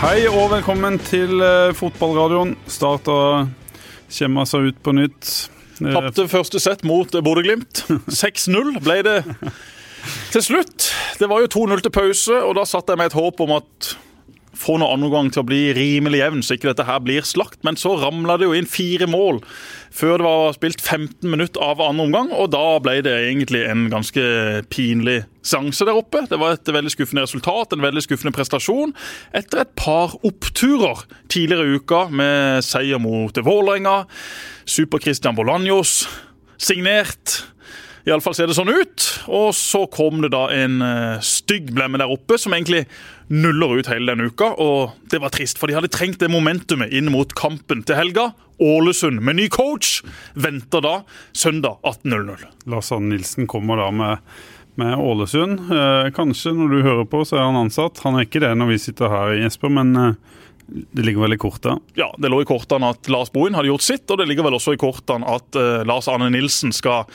Hei og velkommen til eh, fotballradioen. Start å kommer seg ut på nytt. Eh, Tapte første sett mot Bodø-Glimt. 6-0 ble det til slutt. Det var jo 2-0 til pause, og da satt jeg med et håp om at få noen annen gang til å bli rimelig jevn, så ikke dette her blir slakt. Men så ramla det jo inn fire mål før det var spilt 15 minutter av andre omgang, og da ble det egentlig en ganske pinlig seanse der oppe. Det var et veldig skuffende resultat, en veldig skuffende prestasjon. Etter et par oppturer tidligere i uka med seier mot Vålerenga, Super-Christian Bolanjos signert. Iallfall ser det sånn ut. Og så kom det da en uh, stygg blemme der oppe som egentlig nuller ut hele denne uka. Og det var trist, for de hadde trengt det momentumet inn mot kampen til helga. Ålesund med ny coach venter da søndag 18.00. Lars Arne Nilsen kommer da med, med Ålesund. Eh, kanskje når du hører på, så er han ansatt. Han er ikke det når vi sitter her, Jesper, men eh, det ligger vel i kortene? Ja, det lå i kortene at Lars Bohin hadde gjort sitt, og det ligger vel også i kortene at eh, Lars Arne Nilsen skal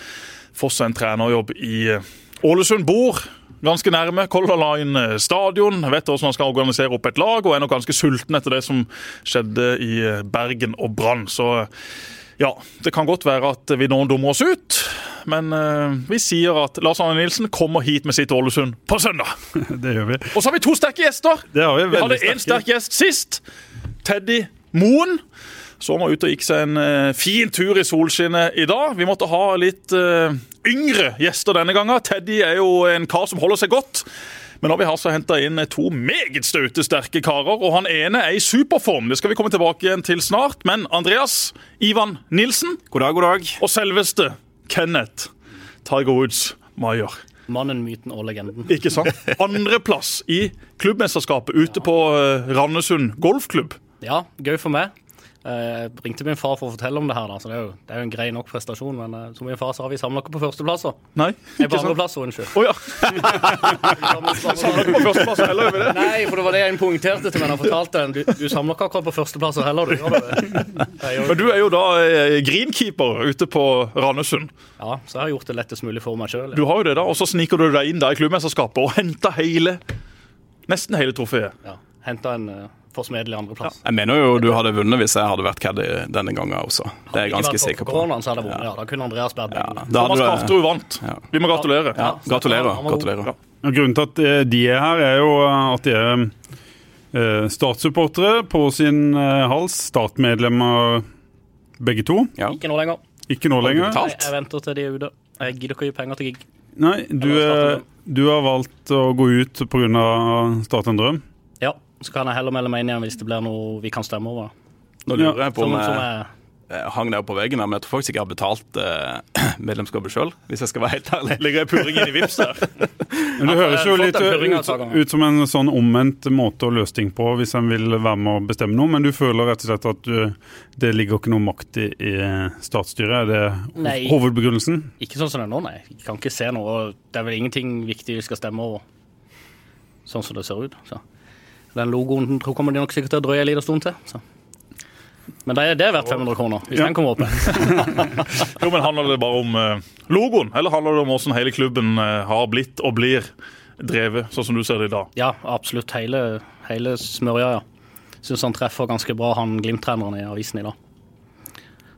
få seg en trenerjobb i uh, Ålesund. Bor ganske nærme Color Line stadion. Vet hvordan han skal organisere opp et lag, og er nok ganske sulten etter det som skjedde i Bergen og Brann. Så ja, det kan godt være at vi nå dummer oss ut. Men uh, vi sier at Lars Arne Nilsen kommer hit med sitt Ålesund på søndag. det gjør vi. Og så har vi to sterke gjester. Det har Vi Vi hadde én sterk gjest sist. Teddy Moen. Så han var ute og gikk seg en uh, fin tur i solskinnet i dag. Vi måtte ha litt uh, yngre gjester denne gangen. Teddy er jo en kar som holder seg godt. Men nå har vi altså henta inn to meget støtesterke karer, og han ene er i superform. Det skal vi komme tilbake igjen til snart. Men Andreas Ivan Nilsen God dag, god dag. og selveste Kenneth Tiger Woods Maier. Mannen, myten og legenden. Ikke sant? Andreplass i klubbmesterskapet ute på eh, Randesund golfklubb. Ja, gøy for meg. Jeg ringte min far for å fortelle om det her, da, så det er jo, det er jo en grei nok prestasjon. Men eh, som min far sa, vi samla ikke på førsteplasser. Nei, ikke på andreplass, unnskyld. Å ja. Samler dere på førsteplass, heller, gjør vi det? Nei, for det var det jeg poengterte til meg da jeg fortalte den. Du, du samler ikke akkurat på førsteplasser heller, du gjør det. Jeg Men du er jo da eh, greenkeeper ute på Randesund. Ja, så jeg har gjort det lettest mulig for meg sjøl. Du har jo det da, og så sniker du deg inn der i klubbmesterskapet og henter hele Nesten hele trofeet. Ja, Henta en forsmedelig andreplass. Jeg mener jo du hadde vunnet hvis jeg hadde vært caddy denne gangen også. Det er jeg ganske sikker på. Koronaen, så hadde jeg vunnet, ja. Da kunne Andreas båret Ja. Thomas Krafterud vant. Ja. Vi må gratulere. ja, gratulerer. Gratulerer. Grunnen til at eh, de er her, er jo at de er eh, Start-supportere på sin eh, hals. Start-medlemmer begge to. Ja. Ikke nå lenger. Ikke nå lenger. Nei, jeg venter til de er ute. Jeg gidder ikke å gi penger til gig. Nei, du, er, du har valgt å gå ut pga. Start en drøm. Så kan jeg heller melde meg inn igjen hvis det blir noe vi kan stemme over. Nå lurer jeg på om jeg er hang der på veggen, men jeg tror faktisk ikke jeg har betalt eh, medlemskapet sjøl, hvis jeg skal være helt ærlig. Ligger jeg purring inn i vips der. Men det høres jo litt ut, par ganger. ut som en sånn omvendt måte å løse ting på, hvis en vil være med å bestemme noe. Men du føler rett og slett at du, det ligger ikke noe makt i, i statsstyret? Er det Nei. hovedbegrunnelsen? Ikke sånn som det er nå, nei. Jeg kan ikke se noe. Det er vel ingenting viktig vi skal stemme over. Sånn som det ser ut. Så. Den logoen tror kommer de nok sikkert til å drøye en liten stund til. Så. Men det det er verdt 500 kroner, hvis Ja. den kommer opp. Jo, men Handler det bare om eh, logoen, eller handler det om hvordan hele klubben eh, har blitt og blir drevet, sånn som du ser det i dag? Ja, absolutt. Hele, hele smørja, ja. Syns han treffer ganske bra, han Glimt-treneren i avisen i dag.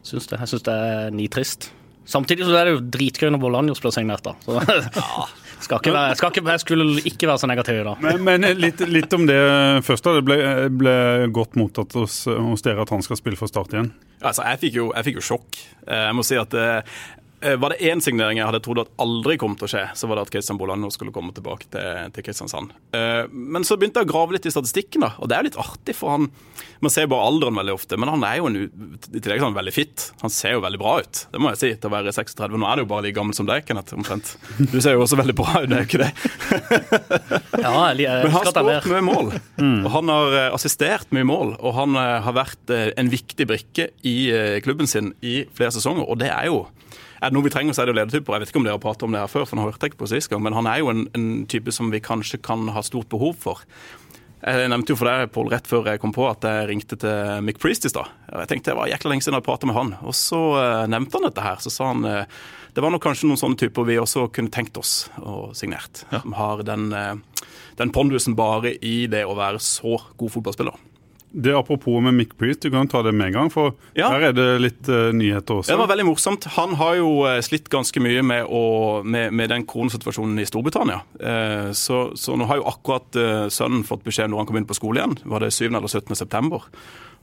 Syns det. Jeg syns det er nitrist. Samtidig så er det jo dritgøy når Bolanjos blir signert, da. Så, skal ikke være, skal ikke, jeg skulle ikke være så negativ i dag. Men, men litt, litt om det først. da. Det ble, ble godt mottatt hos, hos dere at han skal spille for Start igjen. Altså, jeg fikk jo, jeg fikk jo sjokk. Eh, Jeg må si at eh, Var det én signering jeg hadde trodd at aldri kom til å skje, så var det at Christian Bolano skulle komme tilbake til, til Kristiansand. Eh, Men så begynte jeg å grave litt i statistikken, da, og det er jo litt artig, for han Man ser bare alderen veldig ofte, men han er jo en, i tillegg sånn veldig fit. Han ser jo veldig bra ut, det må jeg si, til å være 36. Nå er det jo bare like gammel som deg, Kenneth, omtrent. Du ser jo også veldig bra ut, det er jo ikke det? Ja, jeg, Men han har skåret mye mål, og han har eh, assistert mye mål. Og han eh, har vært eh, en viktig brikke i eh, klubben sin i flere sesonger, og det er jo er det noe vi trenger, så er det jo ledertyper. Jeg vet ikke om dere har pratet om det her før, for nå hørte jeg ikke på sist gang, men han er jo en, en type som vi kanskje kan ha stort behov for. Jeg nevnte jo for deg, Pål, rett før jeg kom på at jeg ringte til Mick Priest i stad. Og Jeg tenkte det var jækla lenge siden jeg prata med han. Og så eh, nevnte han dette her. Så sa han eh, det var nok kanskje noen sånne typer vi også kunne tenkt oss å signert. Som har den, eh, den pondusen bare i det å være så god fotballspiller. Det Apropos med Mick Priest, du kan ta det med en gang, for Ja. her er det litt uh, nyheter også. Det var veldig morsomt. Han har jo eh, slitt ganske mye med, å, med, med den koronasituasjonen i Storbritannia. Eh, så, så nå har jo akkurat eh, sønnen fått beskjed når han kom inn på skole igjen. Var det 7. eller 17. september.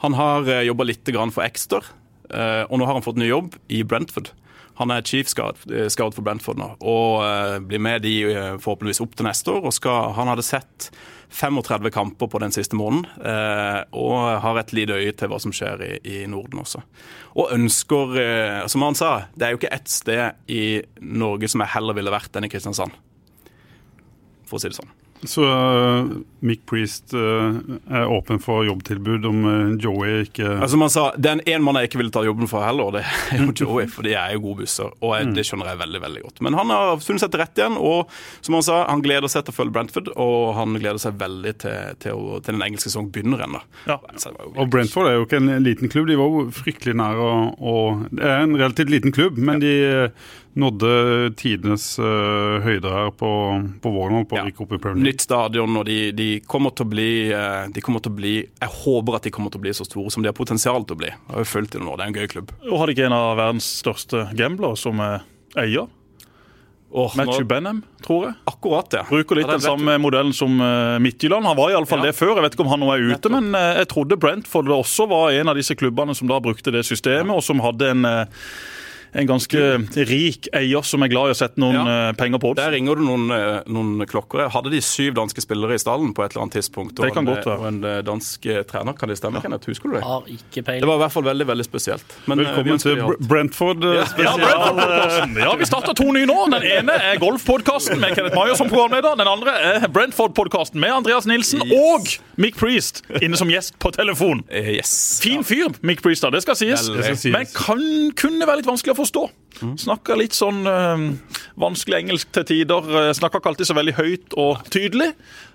Han har uh, jobba litt grann for Exter, eh, og nå har han fått ny jobb i Brentford. Han er chief scout, eh, scout for Brentford nå, og eh, blir med de eh, forhåpentligvis opp til neste år. skal, Han hadde sett 35 kamper på den siste måneden, og har et lite øye til hva som skjer i, i Norden også. Og ønsker, som han sa, det er jo ikke ett sted i Norge som jeg heller ville vært enn i Kristiansand. For å si det sånn. Så uh, Mick Priest uh, er åpen for jobbtilbud om uh, Joey ikke Altså man sa, Det er en mann jeg ikke ville ta jobben for heller, det er jo Joey. For de er jo gode busser, og jeg, det skjønner jeg veldig veldig godt. Men han har funnet seg til rette igjen, og som han sa, han gleder seg til å følge Brentford. Og han gleder seg veldig til, til, å, til den engelske sesongen begynner ennå. Ja. Og Brentford er jo ikke en liten klubb. De var jo fryktelig nær å, å Det er en relativt liten klubb, men de eh, nådde tidenes uh, høyde her på, på våren på Ja. opp i Premier League. Nytt stadion, og de, de kommer til å bli eh, De kommer til å bli Jeg håper at de kommer til å bli så store som de har potensial til å bli. Jeg har jo fulgt dem nå, det er en gøy klubb. Og har de ikke en av verdens største gamblere som er eier? Oh, Matthew nå- Benham, tror jeg. Akkurat, ja. Bruker litt Ja, det den samme modellen som eh, Midtjylland. Han var iallfall Ja. det før. Jeg vet ikke om han nå er ute, Nettopp. men eh, jeg trodde Brentford også var en av disse klubbene som da brukte det systemet, og som hadde en, eh, en ganske rik eier som er glad i å sette noen Ja. eh, penger på odds. Der ringer det noen, eh, noen klokker. Hadde de syv danske spillere i stallen på et eller annet tidspunkt? Det og kan en, godt være. Og en eh, dansk trener, kan det stemme? Kenneth? Husker du det? Har ikke Det var i hvert fall veldig veldig spesielt. Men, Velkommen til. Brentford. spesial. Ja, Ja, ja, vi starter to nye nå. Den ene er Golf-podkasten med Kenneth Maier som programleder. Den andre er Brentford-podkasten med Andreas Nilsen Yes. og Mick Priest inne som gjest på telefon. Eh, Yes. Fin fyr, Mick Priest, da, det skal sies. Veldig. Det skal sies. Men kan, kunne være litt vanskelig å forstå. Snakker litt sånn øh, vanskelig engelsk til tider. Uh, Snakker ikke alltid så veldig høyt og tydelig.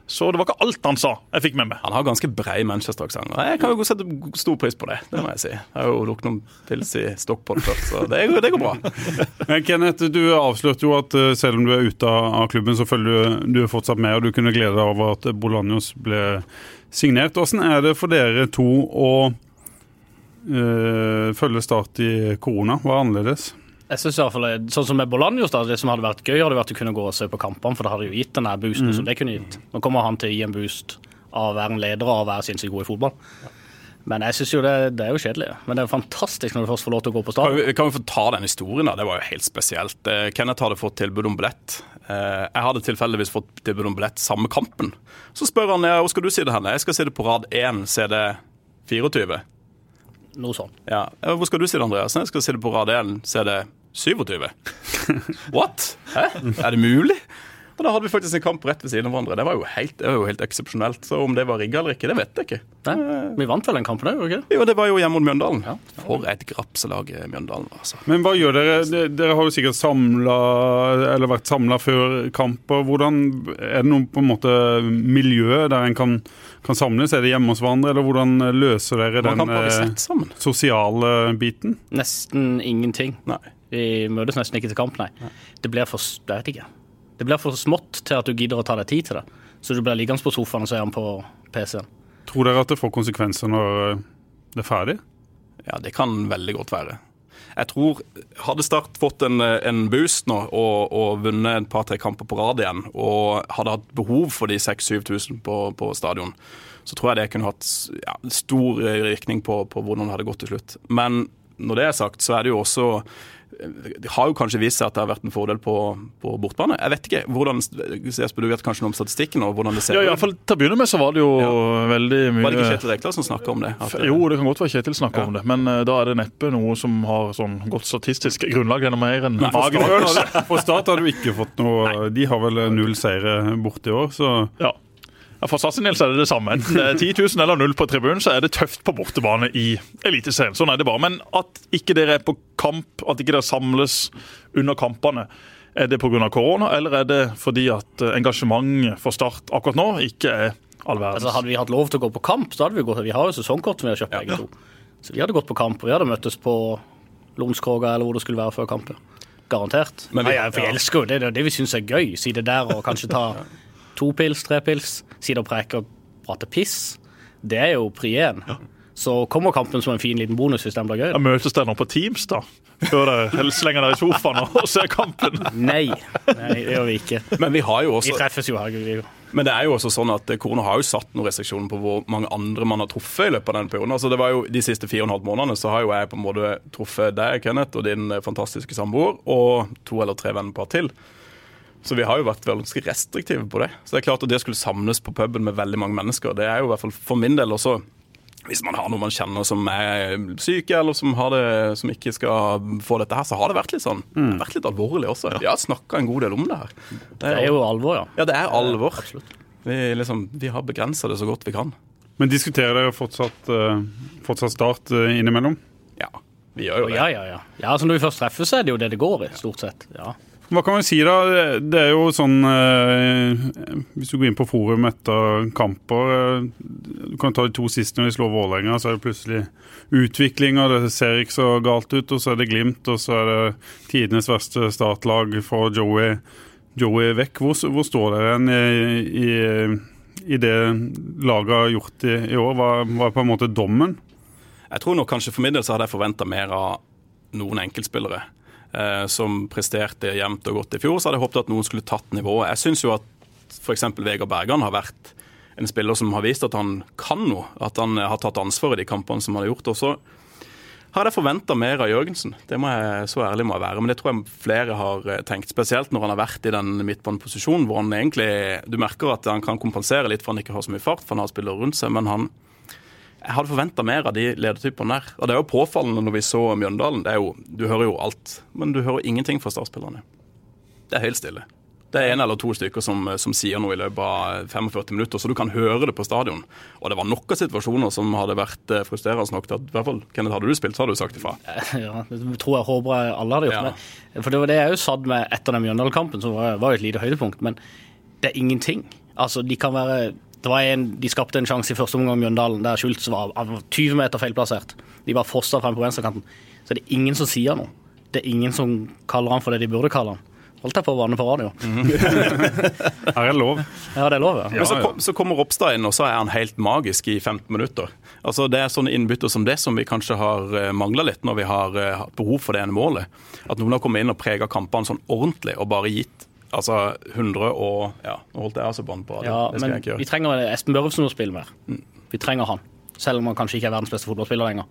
Så det var ikke alt han sa jeg fikk med meg. Han har ganske brei Manchester-aksent. Jeg kan jo sette stor pris på det. Det må jeg si. Jeg har jo drukket noen pils i Stockport før, så det, går- det går bra. Men Kenneth, du avslørte jo at eh, selv om du er ute av av klubben, så følger du, du er fortsatt med, og du kunne glede deg over at Bolanjos ble signert. Hvordan er det for dere to å eh, følge Start i korona? Hva er annerledes? Jeg synes i hvert fall, Sånn som med Bolanjos, da, det som hadde vært gøy, hadde vært å kunne gå og se på kampene, for det hadde jo gitt den der boosten som det kunne gitt. Nå kommer han til å gi en boost av å være en leder og av å være sinnssykt god i fotball. Men jeg synes jo det, det er jo kjedelig. Men det er jo fantastisk når du først får lov til å gå på Kan vi, kan vi få ta den historien, da? Det var jo helt spesielt. Eh, Kenneth hadde fått tilbud om billett. Eh, Jeg hadde tilfeldigvis fått tilbud om billett samme kampen. Så spør han ja, hvor skal du si det hen? Jeg skal si det på rad 1, CD 24. Noe sånt. Ja. Ja, Hvor skal du si det, Andreas? Jeg skal si det på rad 1, CD 27. What? Hæ? Er det mulig? Og da hadde vi faktisk en kamp rett ved siden av hverandre. Det var jo helt, det var jo helt eksepsjonelt. Så om det var rigga eller ikke, det vet jeg ikke. Nei, vi vant vel den kampen òg, ikke? Jo, det var jo hjemme mot Mjøndalen. For et grapselag eh, Mjøndalen var, altså. Men hva gjør dere? Dere har jo sikkert samla, eller vært samla før kamper. Hvordan, er det noe på en måte miljø der en kan, kan samles? Er det hjemme hos hverandre, eller hvordan løser dere den eh, sosiale biten? Nesten ingenting. Nei. Vi møtes nesten ikke til kamp, nei. Det blir for jeg vet ikke. Det blir for smått til at du gidder å ta deg tid til det. Så du blir liggende på sofaen og se den på PC-en. Tror dere at det får konsekvenser når eh, det er ferdig? Ja, det kan veldig godt være. Jeg tror Hadde Start fått en, en boost nå og, og vunnet et par-tre kamper på rad igjen, og hadde hatt behov for de 6000-7000 på, på stadion, så tror jeg det kunne hatt ja, stor virkning på, på hvordan det hadde gått til slutt. Men når det er sagt, så er det jo også det har jo kanskje vist seg at det har vært en fordel på, på bortbane. Jeg vet ikke. hvordan, Jesper, Du vet kanskje noe om statistikken og hvordan det ser Ja, i ut? hvert fall Til å begynne med så var det jo veldig mye Var det ikke Kjetil Rekdal som snakka om det? At, Jo, det kan godt være Kjetil snakker om det, men uh, da er det neppe noe som har sånn godt statistisk grunnlag gjennom mer enn magefølelse. For Start har du ikke fått noe De har vel null seire borte i år, så Ja. Ja, For Sassenils er det det samme. Enten det er 10 000 eller null på tribunen, så er det tøft på bortebane i Eliteserien. Sånn er det bare. Men at ikke dere er på kamp, at ikke dere samles under kampene, er det pga. korona, eller er det fordi at eh, engasjementet for Start akkurat nå ikke er all verdens? Altså, hadde vi hatt lov til å gå på kamp, så hadde vi gått Vi har jo sesongkort som vi har kjøpt begge to. Så vi hadde gått på kamp, og vi hadde møttes på Lonskroga eller hvor det skulle være før kampen. Garantert. Men vi- Nei, ja, for jeg elsker jo det. Det er det vi syns er gøy. Si det der og kanskje ta to pils, tre pils. Sitte og preker og prater piss. Det er jo pri én. Så kommer kampen som en fin liten bonus hvis den blir gøy. Da møtes dere nå på Teams, da? Før dere slenger dere i sofaen og ser kampen? Nei, nei, det gjør vi ikke. Men vi har jo Vi treffes jo, herregud. Men det er jo også sånn at Korona har jo satt noen restriksjoner på hvor mange andre man har truffet i løpet av den perioden. Altså det var jo De siste fire og en halv månedene så har jo jeg på en måte truffet deg, Kenneth, og din eh, fantastiske samboer, og to eller tre vennepar til. Så vi har jo vært ganske restriktive på det. Så det er klart at det skulle samles på puben med veldig mange mennesker, det er jo i hvert fall for min del også hvis man har noen man kjenner som er syke, eller som, har det, som ikke skal få dette her, så har det vært litt sånn. Det har vært litt alvorlig også. Vi har snakka en god del om det her. Det er jo alvor, ja. Ja, det er alvor. Absolutt. Vi, liksom, vi har begrensa det så godt vi kan. Men diskuterer dere fortsatt, eh, fortsatt start eh, innimellom? Ja, vi gjør jo det. ja, ja, ja. Ja, altså Når vi først treffes, så er det jo det det går i, stort sett. Ja. Hva kan vi si da? Det er jo sånn eh, Hvis du går inn på forum etter kamper eh, Du kan ta de to siste når vi slår Vålerenga, så er det plutselig utviklinga. Det ser ikke så galt ut. Og så er det Glimt, og så er det tidenes verste startlag for Joey, Joey vekk. Hvor, hvor står dere hen i, i, i det laget har gjort i, i år? Hva hva er på en måte dommen? Jeg tror nok kanskje for min del så hadde jeg forventa mer av noen enkeltspillere. Eh, som presterte jevnt og godt i fjor, så hadde jeg håpet at noen skulle tatt nivået. Jeg syns jo at f.eks. Vegard Bergan har vært en spiller som har vist at han kan noe. At han har tatt ansvar i de kampene som han har gjort. Og så hadde jeg forventa mer av Jørgensen. Det må jeg, Så ærlig må jeg være. Men det tror jeg flere har eh, tenkt. Spesielt når han har vært i den midtbaneposisjonen hvor han egentlig Du merker at han kan kompensere litt for han ikke har så mye fart, for han har spillere rundt seg. men han jeg hadde forventa mer av de ledertypene der. Og det er jo påfallende når vi så Mjøndalen. Det er jo, du hører jo alt, men du hører ingenting fra startspillerne. Det er helt stille. Det er en eller to stykker som, som sier noe i løpet av 45 minutter, så du kan høre det på stadion. Og det var nok av situasjoner som hadde vært eh, frustrerende nok til at i hvert fall, Kenneth, hadde du spilt, så hadde du sagt ifra. ja, det tror jeg håper jeg alle hadde gjort. Ja. Men, for det var det jeg jo satt med etter den Mjøndalen-kampen, som var, var et lite høydepunkt. Men det er ingenting. Altså, de kan være en, De skapte en sjanse i første omgang i Mjøndalen der Schultz var, var 20 meter feilplassert. De bare fossa frem på venstrekanten. Så det er ingen som sier noe. Det er ingen som kaller han for det de burde kalle han. Holdt jeg på å vanne på radio. Her er lov. Ja, det er lov, ja. Men så, kom, så kommer Ropstad inn, og så er han helt magisk i 15 minutter. Altså Det er sånne innbytter som det som vi kanskje har mangla litt når vi har eh, hatt behov for det ene målet. At noen har kommet inn og prega kampene sånn ordentlig og bare gitt altså 100 og Ja, nå holdt jeg altså bånd på det. ja det skal men jeg ikke vi trenger Espen Børrefsen å spille mer. Vi trenger han. Selv om han kanskje ikke er verdens beste fotballspiller lenger.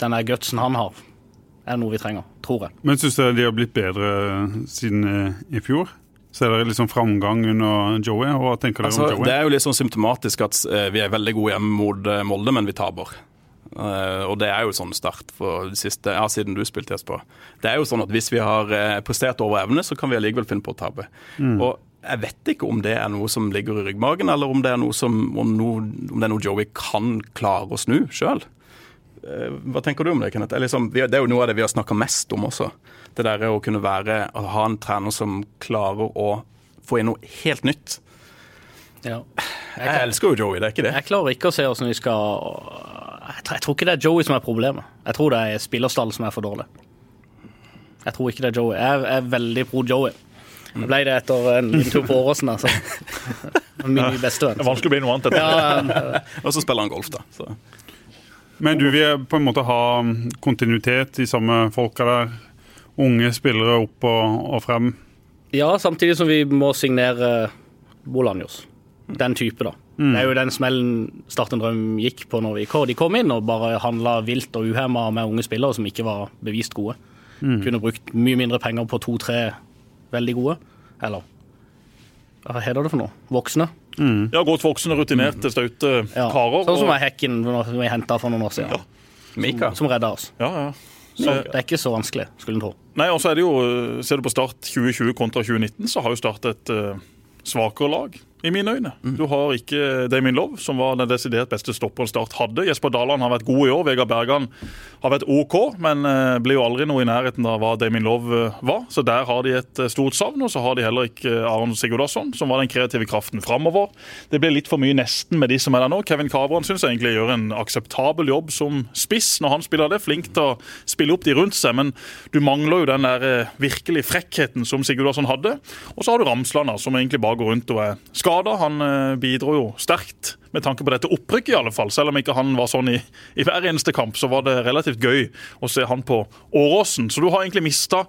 Den der gutsen han har, er noe vi trenger, tror jeg. Men syns dere de har blitt bedre siden eh, i fjor? Ser dere liksom framgang under Joey? Hva tenker dere Altså, om Joey? det er jo litt sånn symptomatisk at eh, vi er veldig gode hjemme mot eh, Molde, men vi taper. Eh, og det er jo sånn start for siste, ja, siden du spilte, Jesper. Det er jo sånn at hvis vi har eh, prestert over evne, så kan vi allikevel finne på å tape. Og jeg vet ikke om det er noe som ligger i ryggmagen, eller om det er noe, som, om noe, om det er noe Joey kan klare å snu sjøl. Hva tenker du om det, Kenneth? Liksom, det er jo noe av det vi har snakka mest om også. Det der å kunne være, å ha en trener som klarer å få inn noe helt nytt. Ja. Jeg elsker jo Joey, det er ikke det. Jeg klarer ikke å se hvordan vi skal jeg tror, ikke det er Joey som er problemet. Jeg tror det er spillerstallen som er for dårlig. Jeg tror ikke det er Joey. Jeg er veldig pro Joey. Jeg ble det etter en liten tur på Åråsen. Altså. Min nye bestevenn. Det er vanskelig å bli noe annet. etter. Ja, Og så spiller han golf, da. Så. Men du vil på en måte ha kontinuitet i samme folka der? Unge spillere opp og, og frem? ja, samtidig som vi må signere Bolanjos. Den type, da. Det er jo den smellen Start en drøm gikk på når vi kom. De kom inn og bare handla vilt og uhemma med unge spillere som ikke var bevist gode. Kunne brukt mye mindre penger på to-tre veldig gode. Eller hva heter det for noe? Voksne. Ja, Godt voksne, rutinerte, staute Ja. karer. Sånn som og- Hekken som vi henta for noen år siden. Mika. Som redda oss. Ja, ja. Så det er ikke så vanskelig, skulle en tro. Nei, og så er det jo, Ser du på Start 2020 kontra 2019, så har jo Start et uh, svakere lag. I mine øyne. Du har ikke Damien Love, som var den desidert beste stopperen Start hadde. Jesper Daland har vært god i år. Vegard Bergan har vært OK, men ble blir jo aldri noe i nærheten av hva Damien Love eh, var. Så der har de et eh, stort savn. Og så har de heller ikke Aron Sigurdasson, som var den kreative kraften framover. Det blir litt for mye nesten med de som er der nå. Kevin Kavran syns egentlig gjør en akseptabel jobb som spiss når han spiller det. Flink til å spille opp de rundt seg, men du mangler jo den der virkelig frekkheten som Sigurdasson hadde. Og så har du Ramsland, som egentlig bare går rundt og er skada. Han bidro jo sterkt med tanke på dette opprykket, i alle fall. Selv om ikke han var sånn i, i hver eneste kamp, så var det relativt gøy å se han på Åråsen. Så du har egentlig mista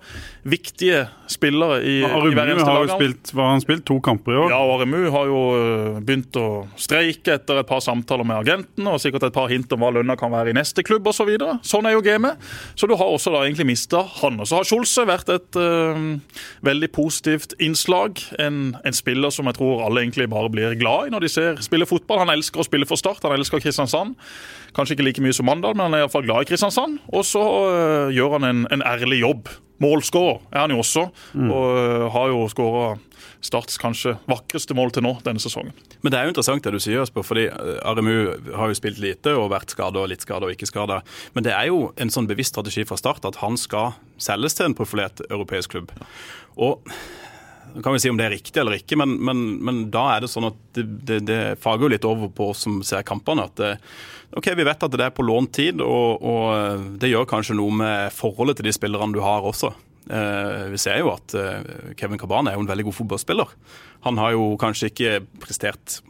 viktige spillere i, i hver eneste lag. spilt, hva har han spilt? To kamper i år? Ja, og Aremu har jo øh, begynt å streike etter et par samtaler med agenten, og sikkert et par hint om hva lønna kan være i neste klubb osv. Så videre. sånn er jo gamet. Så du har også da egentlig mista han. Og så har Skjolse vært et øh, veldig positivt innslag. En, en spiller som jeg tror alle egentlig bare blir glad i når de ser spille fotball. Han elsker å spille for Start, han elsker Kristiansand. Kanskje ikke like mye som Mandal, men han er iallfall glad i Kristiansand. Og så øh, gjør han en, en ærlig jobb. Målskårer er han jo også, og øh, har jo skåra Starts kanskje vakreste mål til nå denne sesongen. Men det er jo interessant det du sier, Jesper, fordi RMU har jo spilt lite og vært skada og litt skada og ikke skada. Men det er jo en sånn bevisst strategi fra start at han skal selges til en profilert europeisk klubb. Og nå kan vi si om det er riktig eller ikke, men, men, men da er det sånn at det, det, det fager jo litt over på oss som ser kampene. at det, ok, Vi vet at det er på lånt tid, og, og det gjør kanskje noe med forholdet til de spillerne du har også. Eh, vi ser jo at eh, Kevin Cabana er jo en veldig god fotballspiller. Han har jo kanskje ikke prestert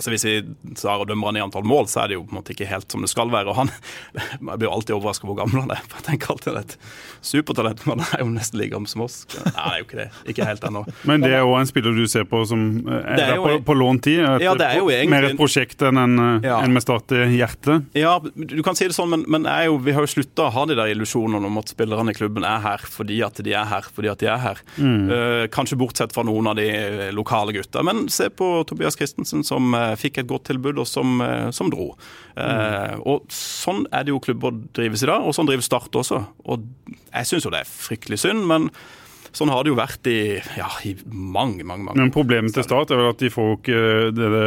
altså Hvis vi tar og dømmer han i antall mål, så er det jo på en måte ikke helt som det skal være. og han, Jeg blir jo alltid overraska hvor gammel han er. for Jeg tenker alltid at et supertalent, men han er jo nesten like gammel som oss. Nei, det er jo ikke det. Ikke helt ennå. Men det er jo en spiller du ser på som eh, er, er jo- på, på lånt tid? Ja, det er jo egentlig- Mer et prosjekt enn en, eh, Ja. en med start i hjertet? Ja, du kan si det sånn, men, men er jo, vi har jo slutta å ha de der illusjonene om at spillerne i klubben er her fordi at de er her fordi at de er her. Eh, kanskje bortsett fra noen av de lokale gutta. Men se på Tobias Christensen, som eh, fikk et godt tilbud, og som, eh, som dro. Eh, Og Sånn er det jo klubber drives i dag, og sånn drives Start også. Og jeg syns jo det er fryktelig synd, men sånn har det jo vært i, ja, i mange, mange, mange Men problemet til Start er vel at de får ikke det, det,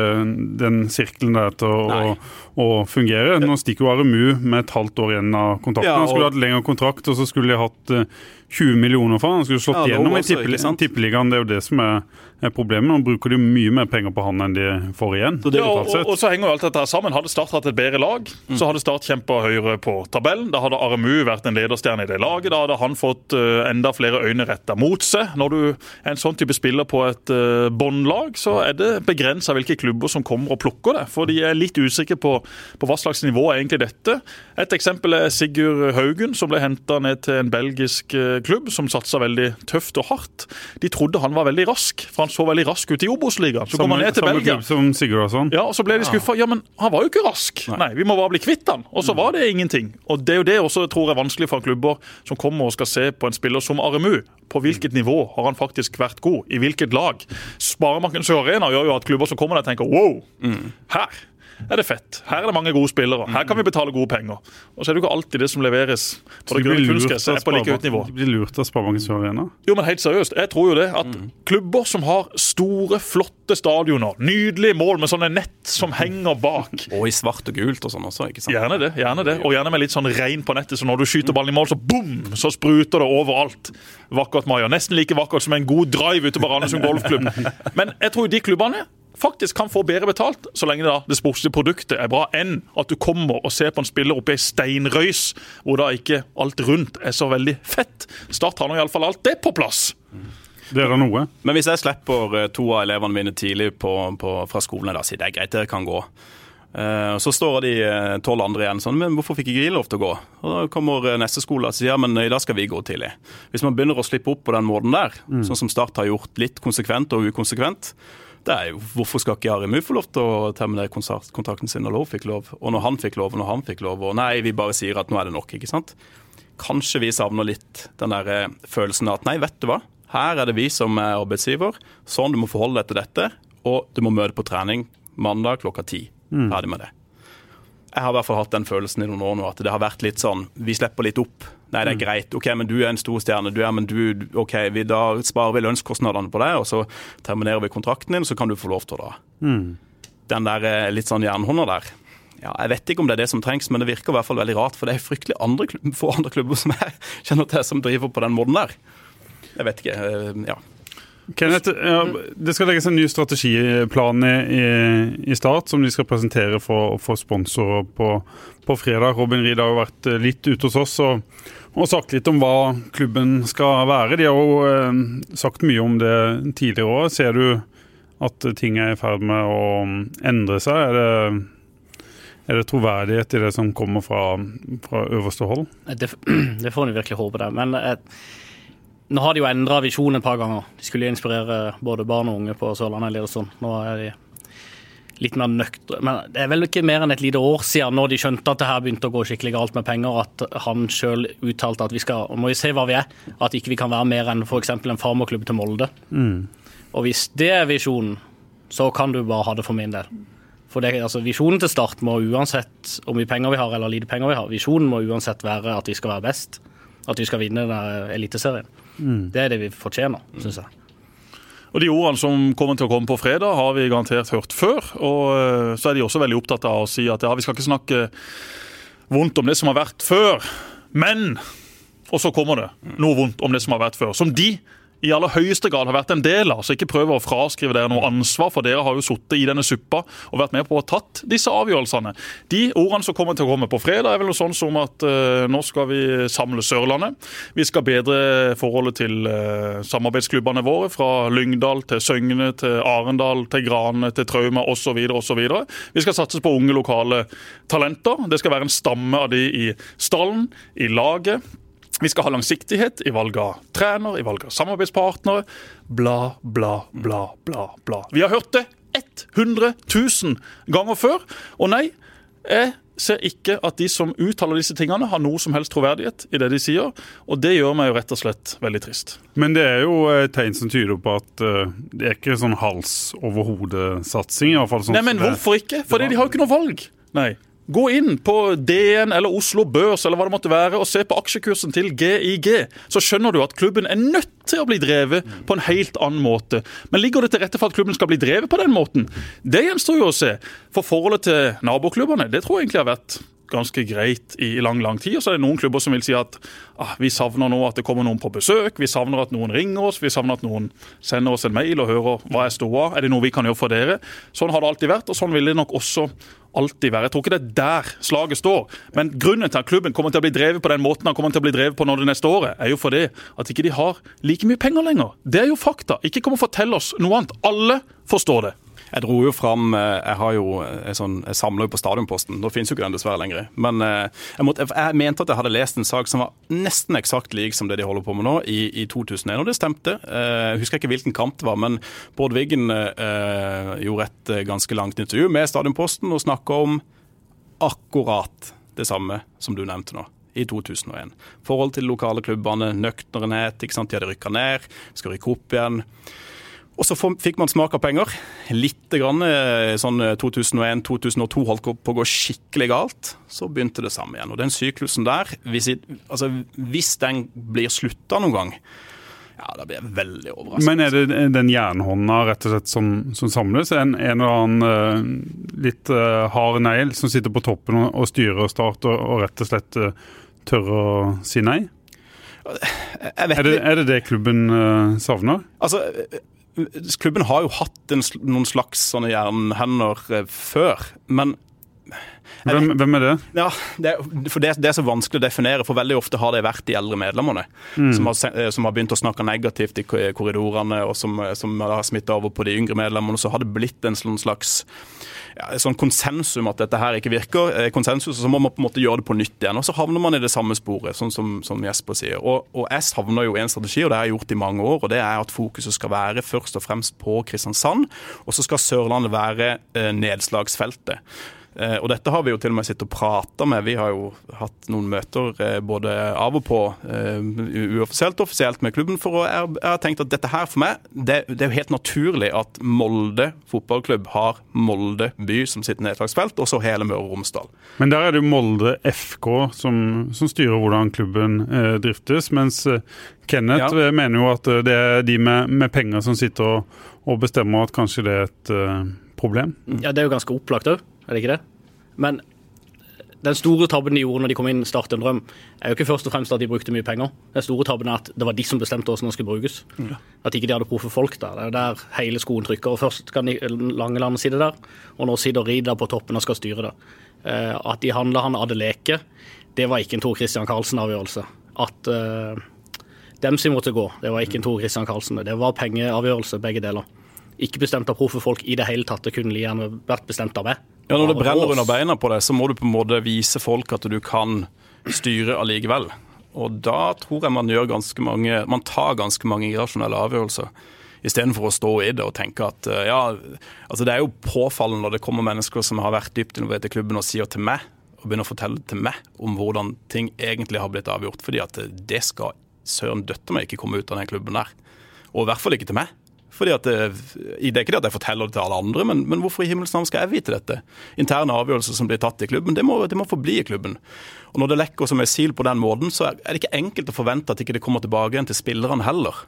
den sirkelen der til å, å, fungere. Nå stikker jo RMU med et halvt år igjen av kontrakten. Ja, Han skulle hatt lengre kontrakt, og så skulle de hatt eh, 20 millioner for han. Han skulle slått Ja, gjennom i også, tippel- ikke sant? tippeligaen. Det er jo det som er, er problemet. Nå bruker de mye mer penger på han enn de får igjen. Så det- Ja, og, og, og så henger jo alt dette her sammen. Hadde Start hatt et bedre lag, så hadde Start kjempa høyere på tabellen. Da hadde RMU vært en lederstjerne i det laget. Da hadde han fått eh, enda flere øyne retta mot seg. Når du er en sånn type spiller på et uh, båndlag, så er det begrensa hvilke klubber som kommer og plukker det. For de er litt usikre på, på hva slags nivå er egentlig dette. Et eksempel er Sigurd Haugen, som ble henta ned til en belgisk eh, klubb som satsa veldig tøft og hardt. De trodde han var veldig rask, for han så veldig rask ut i Obos-ligaen. Så kom han ned til Belgia. Som Sigurd og sånn. Ja, og så ble de skuffa. Ja, men han var jo ikke rask. Nei, vi må bare bli kvitt han. Og så var det ingenting. Og det er jo det også jeg tror er vanskelig for klubber som kommer og skal se på en spiller som Aremu. På hvilket nivå har han faktisk vært god? I hvilket lag? Sparebanken Arena gjør jo at klubber som kommer der tenker wow, her er det fett. Her er det mange gode spillere. Her kan vi betale gode penger. Og så er det jo ikke alltid det som leveres på det grønne kunstgresset, er på like høyt nivå. de blir lurt av Sparebanken Sør Arena. Jo, men helt seriøst, jeg tror jo det at klubber som har store, flotte stadioner, nydelige mål med sånne nett som henger bak Og i svart og gult og sånn også, ikke sant? Gjerne det. gjerne det, Og gjerne med litt sånn regn på nettet, så når du skyter ballen i mål, så bom! så spruter det overalt. Vakkert, Maja. Nesten like vakkert som en god drive ute på Randesund golfklubb. Men jeg tror de klubbene faktisk kan få bedre betalt, så lenge da det sportslige produktet er bra, enn at du kommer og ser på en spiller oppe i steinrøys, hvor da ikke alt rundt er så veldig fett. Start har nå iallfall alt det på plass. Det er da noe. Men hvis jeg slipper eh, to av elevene mine tidlig på, på, fra skolen, da sier det er greit, dere kan gå. Eh, så står de eh, tolv andre igjen sånn, men hvorfor fikk ikke de lov til å gå? Og Da kommer neste skole og sier ja, men i dag skal vi gå tidlig. Hvis man begynner å slippe opp på den måten der, sånn som Start har gjort litt konsekvent og ukonsekvent, det er jo hvorfor skal ikke Aremu få lov til å terminere kontrakt- kontrakten sin når Lowe fikk lov, og når han fikk lov, og når han fikk lov, og nei, vi bare sier at nå er det nok, ikke sant? Kanskje vi savner litt den der eh, følelsen av at nei, vet du hva, her er det vi som er arbeidsgiver, sånn du må forholde deg til dette, og du må møte på trening mandag klokka ti. Ferdig med det. Jeg har i hvert fall hatt den følelsen i noen år nå at det har vært litt sånn Vi slipper litt opp Nei, det er greit. Ok, men du er en stor stjerne. Du er, men du, ok, vi, Da sparer vi lønnskostnadene på deg, og så terminerer vi kontrakten din, så kan du få lov til å dra. Den der eh, litt sånn jernhånda der. Ja, jeg vet ikke om det er det som trengs, men det virker i hvert fall veldig rart. For det er fryktelig andre klubber, få andre klubber som jeg kjenner til som driver på den måten der. Jeg vet ikke. eh, ja. Kenneth, ja, det skal legges en ny strategiplan i, i, i Start, som de skal presentere for, for sponsorer på, på fredag. Robin Ried har jo vært eh, litt ute hos oss og, og sagt litt om hva klubben skal være. De har jo eh, sagt mye om det tidligere òg. Ser du at ting er i ferd med å endre seg? Er det, er det troverdighet i det som kommer fra, fra øverste hold? Det, det får en virkelig håpe, det. Men eh, nå har de jo endra visjonen et par ganger. De skulle inspirere både barn og unge på Sørlandet sånn. Nå er de litt mer nøkter. Men det er vel ikke mer enn et lite år siden, når de skjønte at det her begynte å gå skikkelig galt med penger, at han sjøl uttalte at vi skal må vi se hva vi er. At ikke vi kan være mer enn f.eks. en farmerklubb til Molde. Og hvis det er visjonen, så kan du bare ha det for min del. For det, altså, Visjonen til Start må uansett hvor mye penger vi har eller lite penger vi har, visjonen må uansett være at vi skal være best. At vi skal vinne Eliteserien. Det er det vi fortjener, syns jeg. Og De ordene som kommer til å komme på fredag, har vi garantert hørt før. Og eh, så er de også veldig opptatt av å si at ja, vi skal ikke snakke vondt om det som har vært før, men Og så kommer det noe vondt om det som har vært før. Som de i aller høyeste grad har vært en del av. Så ikke prøv å fraskrive dere noe ansvar, for dere har jo sittet i denne suppa og vært med på å ha tatt disse avgjørelsene. De ordene som kommer til å komme på fredag, er vel noe sånn som at uh, nå skal vi samle Sørlandet. Vi skal bedre forholdet til uh, samarbeidsklubbene våre, fra Lyngdal til Søgne til Arendal til Grane til Trauma osv. osv. Vi skal satse på unge lokale talenter. Det skal være en stamme av de i stallen, i laget. Vi skal ha langsiktighet i valg av trener, i valg av samarbeidspartnere. Bla, bla, bla, bla. bla. Vi har hørt det 100 000 ganger før. Og nei, jeg ser ikke at de som uttaler disse tingene, har noe som helst troverdighet i det de sier. Og det gjør meg jo rett og slett veldig trist. Men det er jo et tegn som tyder på at uh, det er ikke sånn hals over hodet-satsing. Sånn Nei, men hvorfor ikke? Fordi de har jo ikke noe valg. Nei. Gå inn på DN eller Oslo Børs eller hva det måtte være, og se på aksjekursen til GIG. Så skjønner du at klubben er nødt til å bli drevet på en helt annen måte. Men ligger det til rette for at klubben skal bli drevet på den måten? Det gjenstår jo å se. For forholdet til naboklubbene, det tror jeg egentlig har vært ganske greit i lang lang tid. Og så er det noen klubber som vil si at ah, vi savner nå at det kommer noen på besøk, vi savner at noen ringer oss, vi savner at noen sender oss en mail og hører hva er står. Er det noe vi kan gjøre for dere? Sånn har det alltid vært, og sånn vil det nok også alltid være. Jeg tror ikke det er der slaget står. Men grunnen til at klubben kommer til å bli drevet på den måten han kommer til å bli drevet på nå det neste året, er jo fordi at ikke de har like mye penger lenger. Det er jo fakta. Ikke kom og fortell oss noe annet. Alle forstår det. Jeg dro jo fram Jeg har jo jeg sånn, jeg samler jo på Stadionposten. Nå finnes jo ikke den dessverre lenger. Men jeg, måtte, jeg, mente at jeg hadde lest en sak som var nesten eksakt lik som det de holder på med nå, i, i 2001. Og det stemte. Jeg husker ikke hvilken kamp det var, men Bård Wiggen eh, gjorde et ganske langt intervju med Stadionposten og snakka om akkurat det samme som du nevnte nå i 2001. Forhold til de lokale klubbene, nøkternhet. De hadde rykka ned, skal rykke opp igjen. Og så fikk man smak av penger. Litt grann, sånn 2001-2002 holdt på å gå skikkelig galt. Så begynte det samme igjen. Og den syklusen der, hvis, altså, hvis den blir slutta noen gang, ja, da blir jeg veldig overrasket. Men er det den jernhånda rett og slett som, som samles? En, en eller annen uh, litt hard negl som sitter på toppen og, styrer Start, og, og, rett og slett tør å si nei? Er det, er det, det klubben savner? Altså, Klubben har jo hatt en, noen slags sånne jernhender før, men hvem, hvem, er det? Ja, det, for det, det, er så vanskelig å definere, for veldig ofte har det vært de eldre medlemmene mm. som, har, som, har, begynt å snakke negativt i korridorene, og som, som har smitta over på de yngre medlemmene. Så har det blitt en sånn slags sånn konsensus at dette her ikke virker. konsensus, Så må man på en måte gjøre det på nytt igjen. Og så havner man i det samme sporet, sånn som, som Jesper sier. Og, og jeg savner jo en strategi, og det har jeg gjort i mange år, og det er at fokuset skal være først og fremst på Kristiansand. Og så skal Sørlandet være eh, nedslagsfeltet. Eh, og dette har vi jo til og med sittet og prata med. Vi har jo hatt noen møter eh, både av og på, eh, uoffisielt og offisielt med klubben. For jeg, har tenkt at dette her for meg, det, det er jo helt naturlig at Molde fotballklubb har Molde by som sitt nedslagsfelt, og så hele Møre og Romsdal. Men der er det jo Molde FK som, som styrer hvordan klubben eh, driftes, mens Kenneth Ja. mener jo at det er de med, med penger som sitter og, og bestemmer at kanskje det er et eh, problem. Ja, Det er jo ganske opplagt òg, er det ikke det? Men den store tabben de gjorde når de kom inn Start en drøm, er jo ikke først og fremst at de brukte mye penger. Den store tabben er at det var de som bestemte hvordan den skulle brukes. At ikke de hadde proffe folk der. Det er jo der hele skoen trykker. og Først kan Langeland sitte der, og nå sitter Rida på toppen og skal styre det. Eh, at de handla han Adeleke, det var ikke en Tor Christian Karlsen-avgjørelse. At dem Dempsey måtte gå, det var ikke en Tor Christian Karlsen. Det var pengeavgjørelse, begge deler. Ikke bestemt av proffe folk i det hele tatt. Det kunne gjerne vært bestemt av meg. Ja, Når det brenner under beina på deg, så må du på en måte vise folk at du kan styre allikevel. Og da tror jeg man gjør ganske mange Man tar ganske mange irrasjonelle avgjørelser. Istedenfor å stå i det og tenke at eh, ja, altså det er jo påfallende når det kommer mennesker som har vært dypt involvert i klubben og sier til meg, og begynner å fortelle til meg om hvordan ting egentlig har blitt avgjort. Fordi at det skal søren døtte meg ikke komme ut av den klubben der. Og i hvert fall ikke til meg. Fordi at det, det er ikke det at jeg forteller det til alle andre, men, men hvorfor i himmels navn skal jeg vite dette? Interne avgjørelser som blir tatt i klubben, det må, det må forbli i klubben. Og Når det lekker som en sil på den måten, så er det ikke enkelt å forvente at ikke det kommer tilbake igjen til spillerne heller.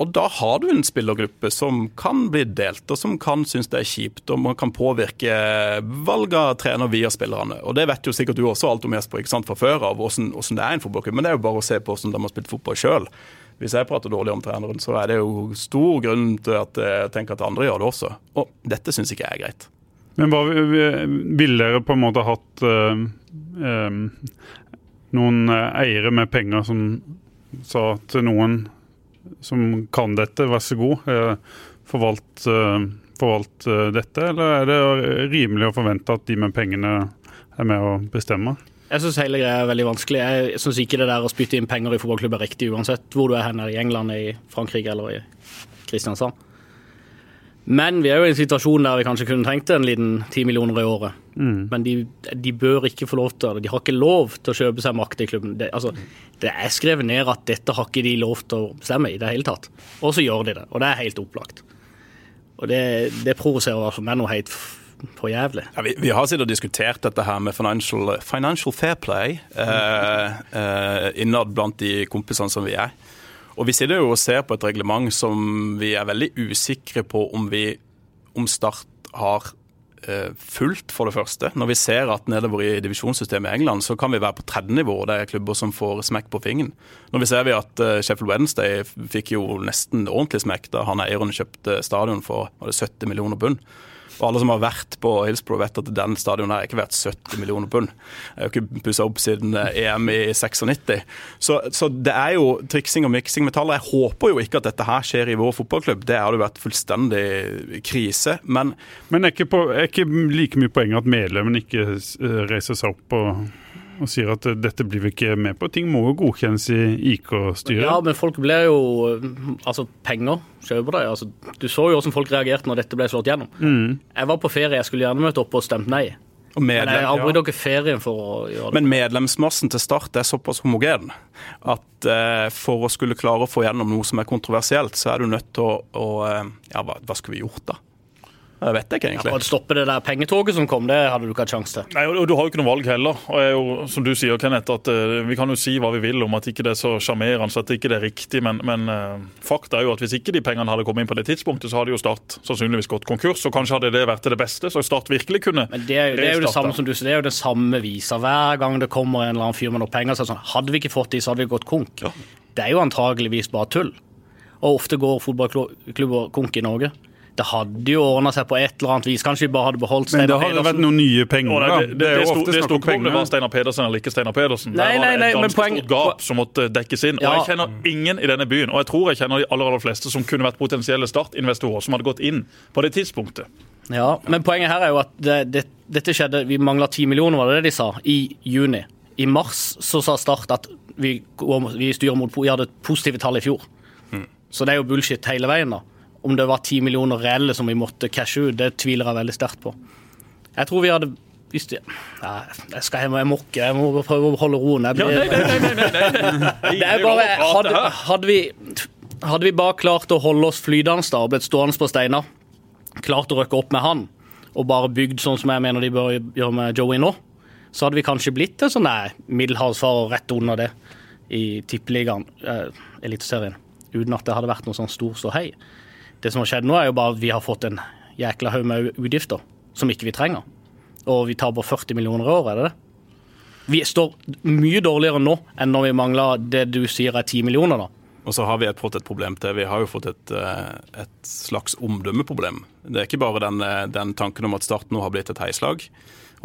Og da har du en spillergruppe som kan bli delt, og som kan synes det er kjipt, og man kan påvirke valg av trener via spillerne. Og det vet jo sikkert du også alt om Jesper, ikke sant, fra før av, hvordan, hvordan det er i en fotballklubb. Men det er jo bare å se på hvordan de har spilt fotball sjøl. Hvis jeg prater dårlig om treneren, så er det jo stor grunn til at jeg tenker at andre gjør det også. Og dette syns ikke jeg er greit. Men hva ville dere på en måte hatt eh, noen eh, eiere med penger som sa til noen som kan dette, vær så god, forvalt, forvalt dette? Eller er det rimelig å forvente at de med pengene er med å bestemme? Jeg syns hele greia er veldig vanskelig. Jeg syns ikke det der å spytte inn penger i fotballklubb er riktig, uansett hvor du er hen, i England, i Frankrike eller i Kristiansand. Men vi er jo i en situasjon der vi kanskje kunne trengt en liten ti millioner i året. Men de, de bør ikke få lov til det. De har ikke lov til å kjøpe seg makt i klubben. Det, altså, det er skrevet ned at dette har ikke de lov til å bestemme i det hele tatt. Og så gjør de det, og det er helt opplagt. Og det, det provoserer i hvert fall meg noe helt f- for jævlig. Ja, vi, vi har sittet og diskutert dette her med financial, financial fair play eh, eh, innad blant de kompisene som vi er. Og vi sitter jo og ser på et reglement som vi er veldig usikre på om vi om Start har eh, fulgt, for det første. Når vi ser at nedover i divisjonssystemet i England, så kan vi være på tredje nivå. Det er klubber som får smekk på fingeren. Når vi ser vi at eh, Sheffield Wednesday fikk jo nesten ordentlig smekk da han eieren kjøpte stadion for var det 70 millioner pund. Og alle som har vært på Hillsborough vet at den stadionet er ikke verdt 70 millioner pund. Jeg har ikke pussa opp siden eh, EM i 96. Så, så det er jo triksing og miksing med tall. Jeg håper jo ikke at dette her skjer i vår fotballklubb. Det hadde vært fullstendig krise. Men Men er ikke, på, er ikke like mye poeng at medlemmene ikke eh, reiser seg opp og, og sier at dette blir vi ikke med på? Ting må jo godkjennes i IK-styret. Ja, men folk blir jo Altså, penger kjøper det. Altså, du så jo hvordan folk reagerte når dette ble slått gjennom. Jeg var på ferie, jeg skulle gjerne møte opp og stemt nei. og Men jeg avbryter ja. ikke ferien for å gjøre det. Men medlemsmassen til Start er såpass homogen at eh, for å skulle klare å få gjennom noe som er kontroversielt, så er du nødt til å, å eh, Ja, hva, hva skulle vi gjort da? Det vet ikke, egentlig. Ja, å stoppe det der pengetoget som kom, det hadde du ikke hatt sjanse til. Nei, og Du har jo ikke noe valg heller. og jeg er jo, som du sier, Kenneth, at uh, Vi kan jo si hva vi vil om at ikke det er så sjarmerende, at ikke det er riktig, men, men uh, fakta er jo at hvis ikke de pengene hadde kommet inn på det tidspunktet, så hadde jo Start sannsynligvis gått konkurs. og Kanskje hadde det vært til det beste, så Start virkelig kunne Men det er, jo- det er jo det samme som du sier, det er jo det samme visa. Hver gang det kommer en eller annen fyr med noe penger, så er det sånn Hadde vi ikke fått de, så hadde vi gått konk. Det er jo antageligvis bare tull. Og ofte går fotballklubber konk i Norge. Det hadde jo ordna seg på et eller annet vis. Kanskje vi bare hadde beholdt Steinar Pedersen. Men det hadde vært noen nye penger. Da. det, det, det, det, det, det snakk sto ikke om det var Steinar Pedersen eller ikke Steinar Pedersen. Nei, Der var nei, det nei, et ganske poeng- stort gap som måtte dekkes inn. Og Jeg kjenner ingen i denne byen, og jeg tror jeg kjenner de aller, aller fleste som kunne vært potensielle startinvestorer, som hadde gått inn på det tidspunktet. Ja, men poenget her er jo at det, det, dette skjedde Vi mangla ti millioner, var det det de sa? I juni. I mars så sa Start at vi, vi styrer mot Vi hadde positive tall i fjor. Så det er jo bullshit hele veien, da. Om det var ti millioner reelle som vi måtte cashe ut, det tviler jeg veldig sterkt på. Jeg tror vi hadde hvis det, Nei, jeg skal hjem og jeg må ikke. Jeg må prøve å holde roen. Jeg blir- ja, nei, nei, nei. Det er bare, hadde, hadde, vi, hadde vi bare klart å holde oss flytende da, og blitt stående på Steinar, klart å røkke opp med han, og bare bygd sånn som jeg mener de bør gjøre med Joey nå, så hadde vi kanskje blitt en sånn middelhavsfarer rett under det i tippeligaen, eh, Eliteserien, uten at det hadde vært noe sånn stor ståhei. Det som har skjedd nå, er jo bare at vi har fått en jækla haug med utgifter som ikke vi trenger. Og vi taper 40 millioner i år, er det det? Vi står mye dårligere nå enn når vi mangler det du sier er 10 millioner, da. Og så har vi fått et problem til. Vi har jo fått et, eh, et slags omdømmeproblem. Det er ikke bare den, eh, den tanken om at Start nå har blitt et heislag,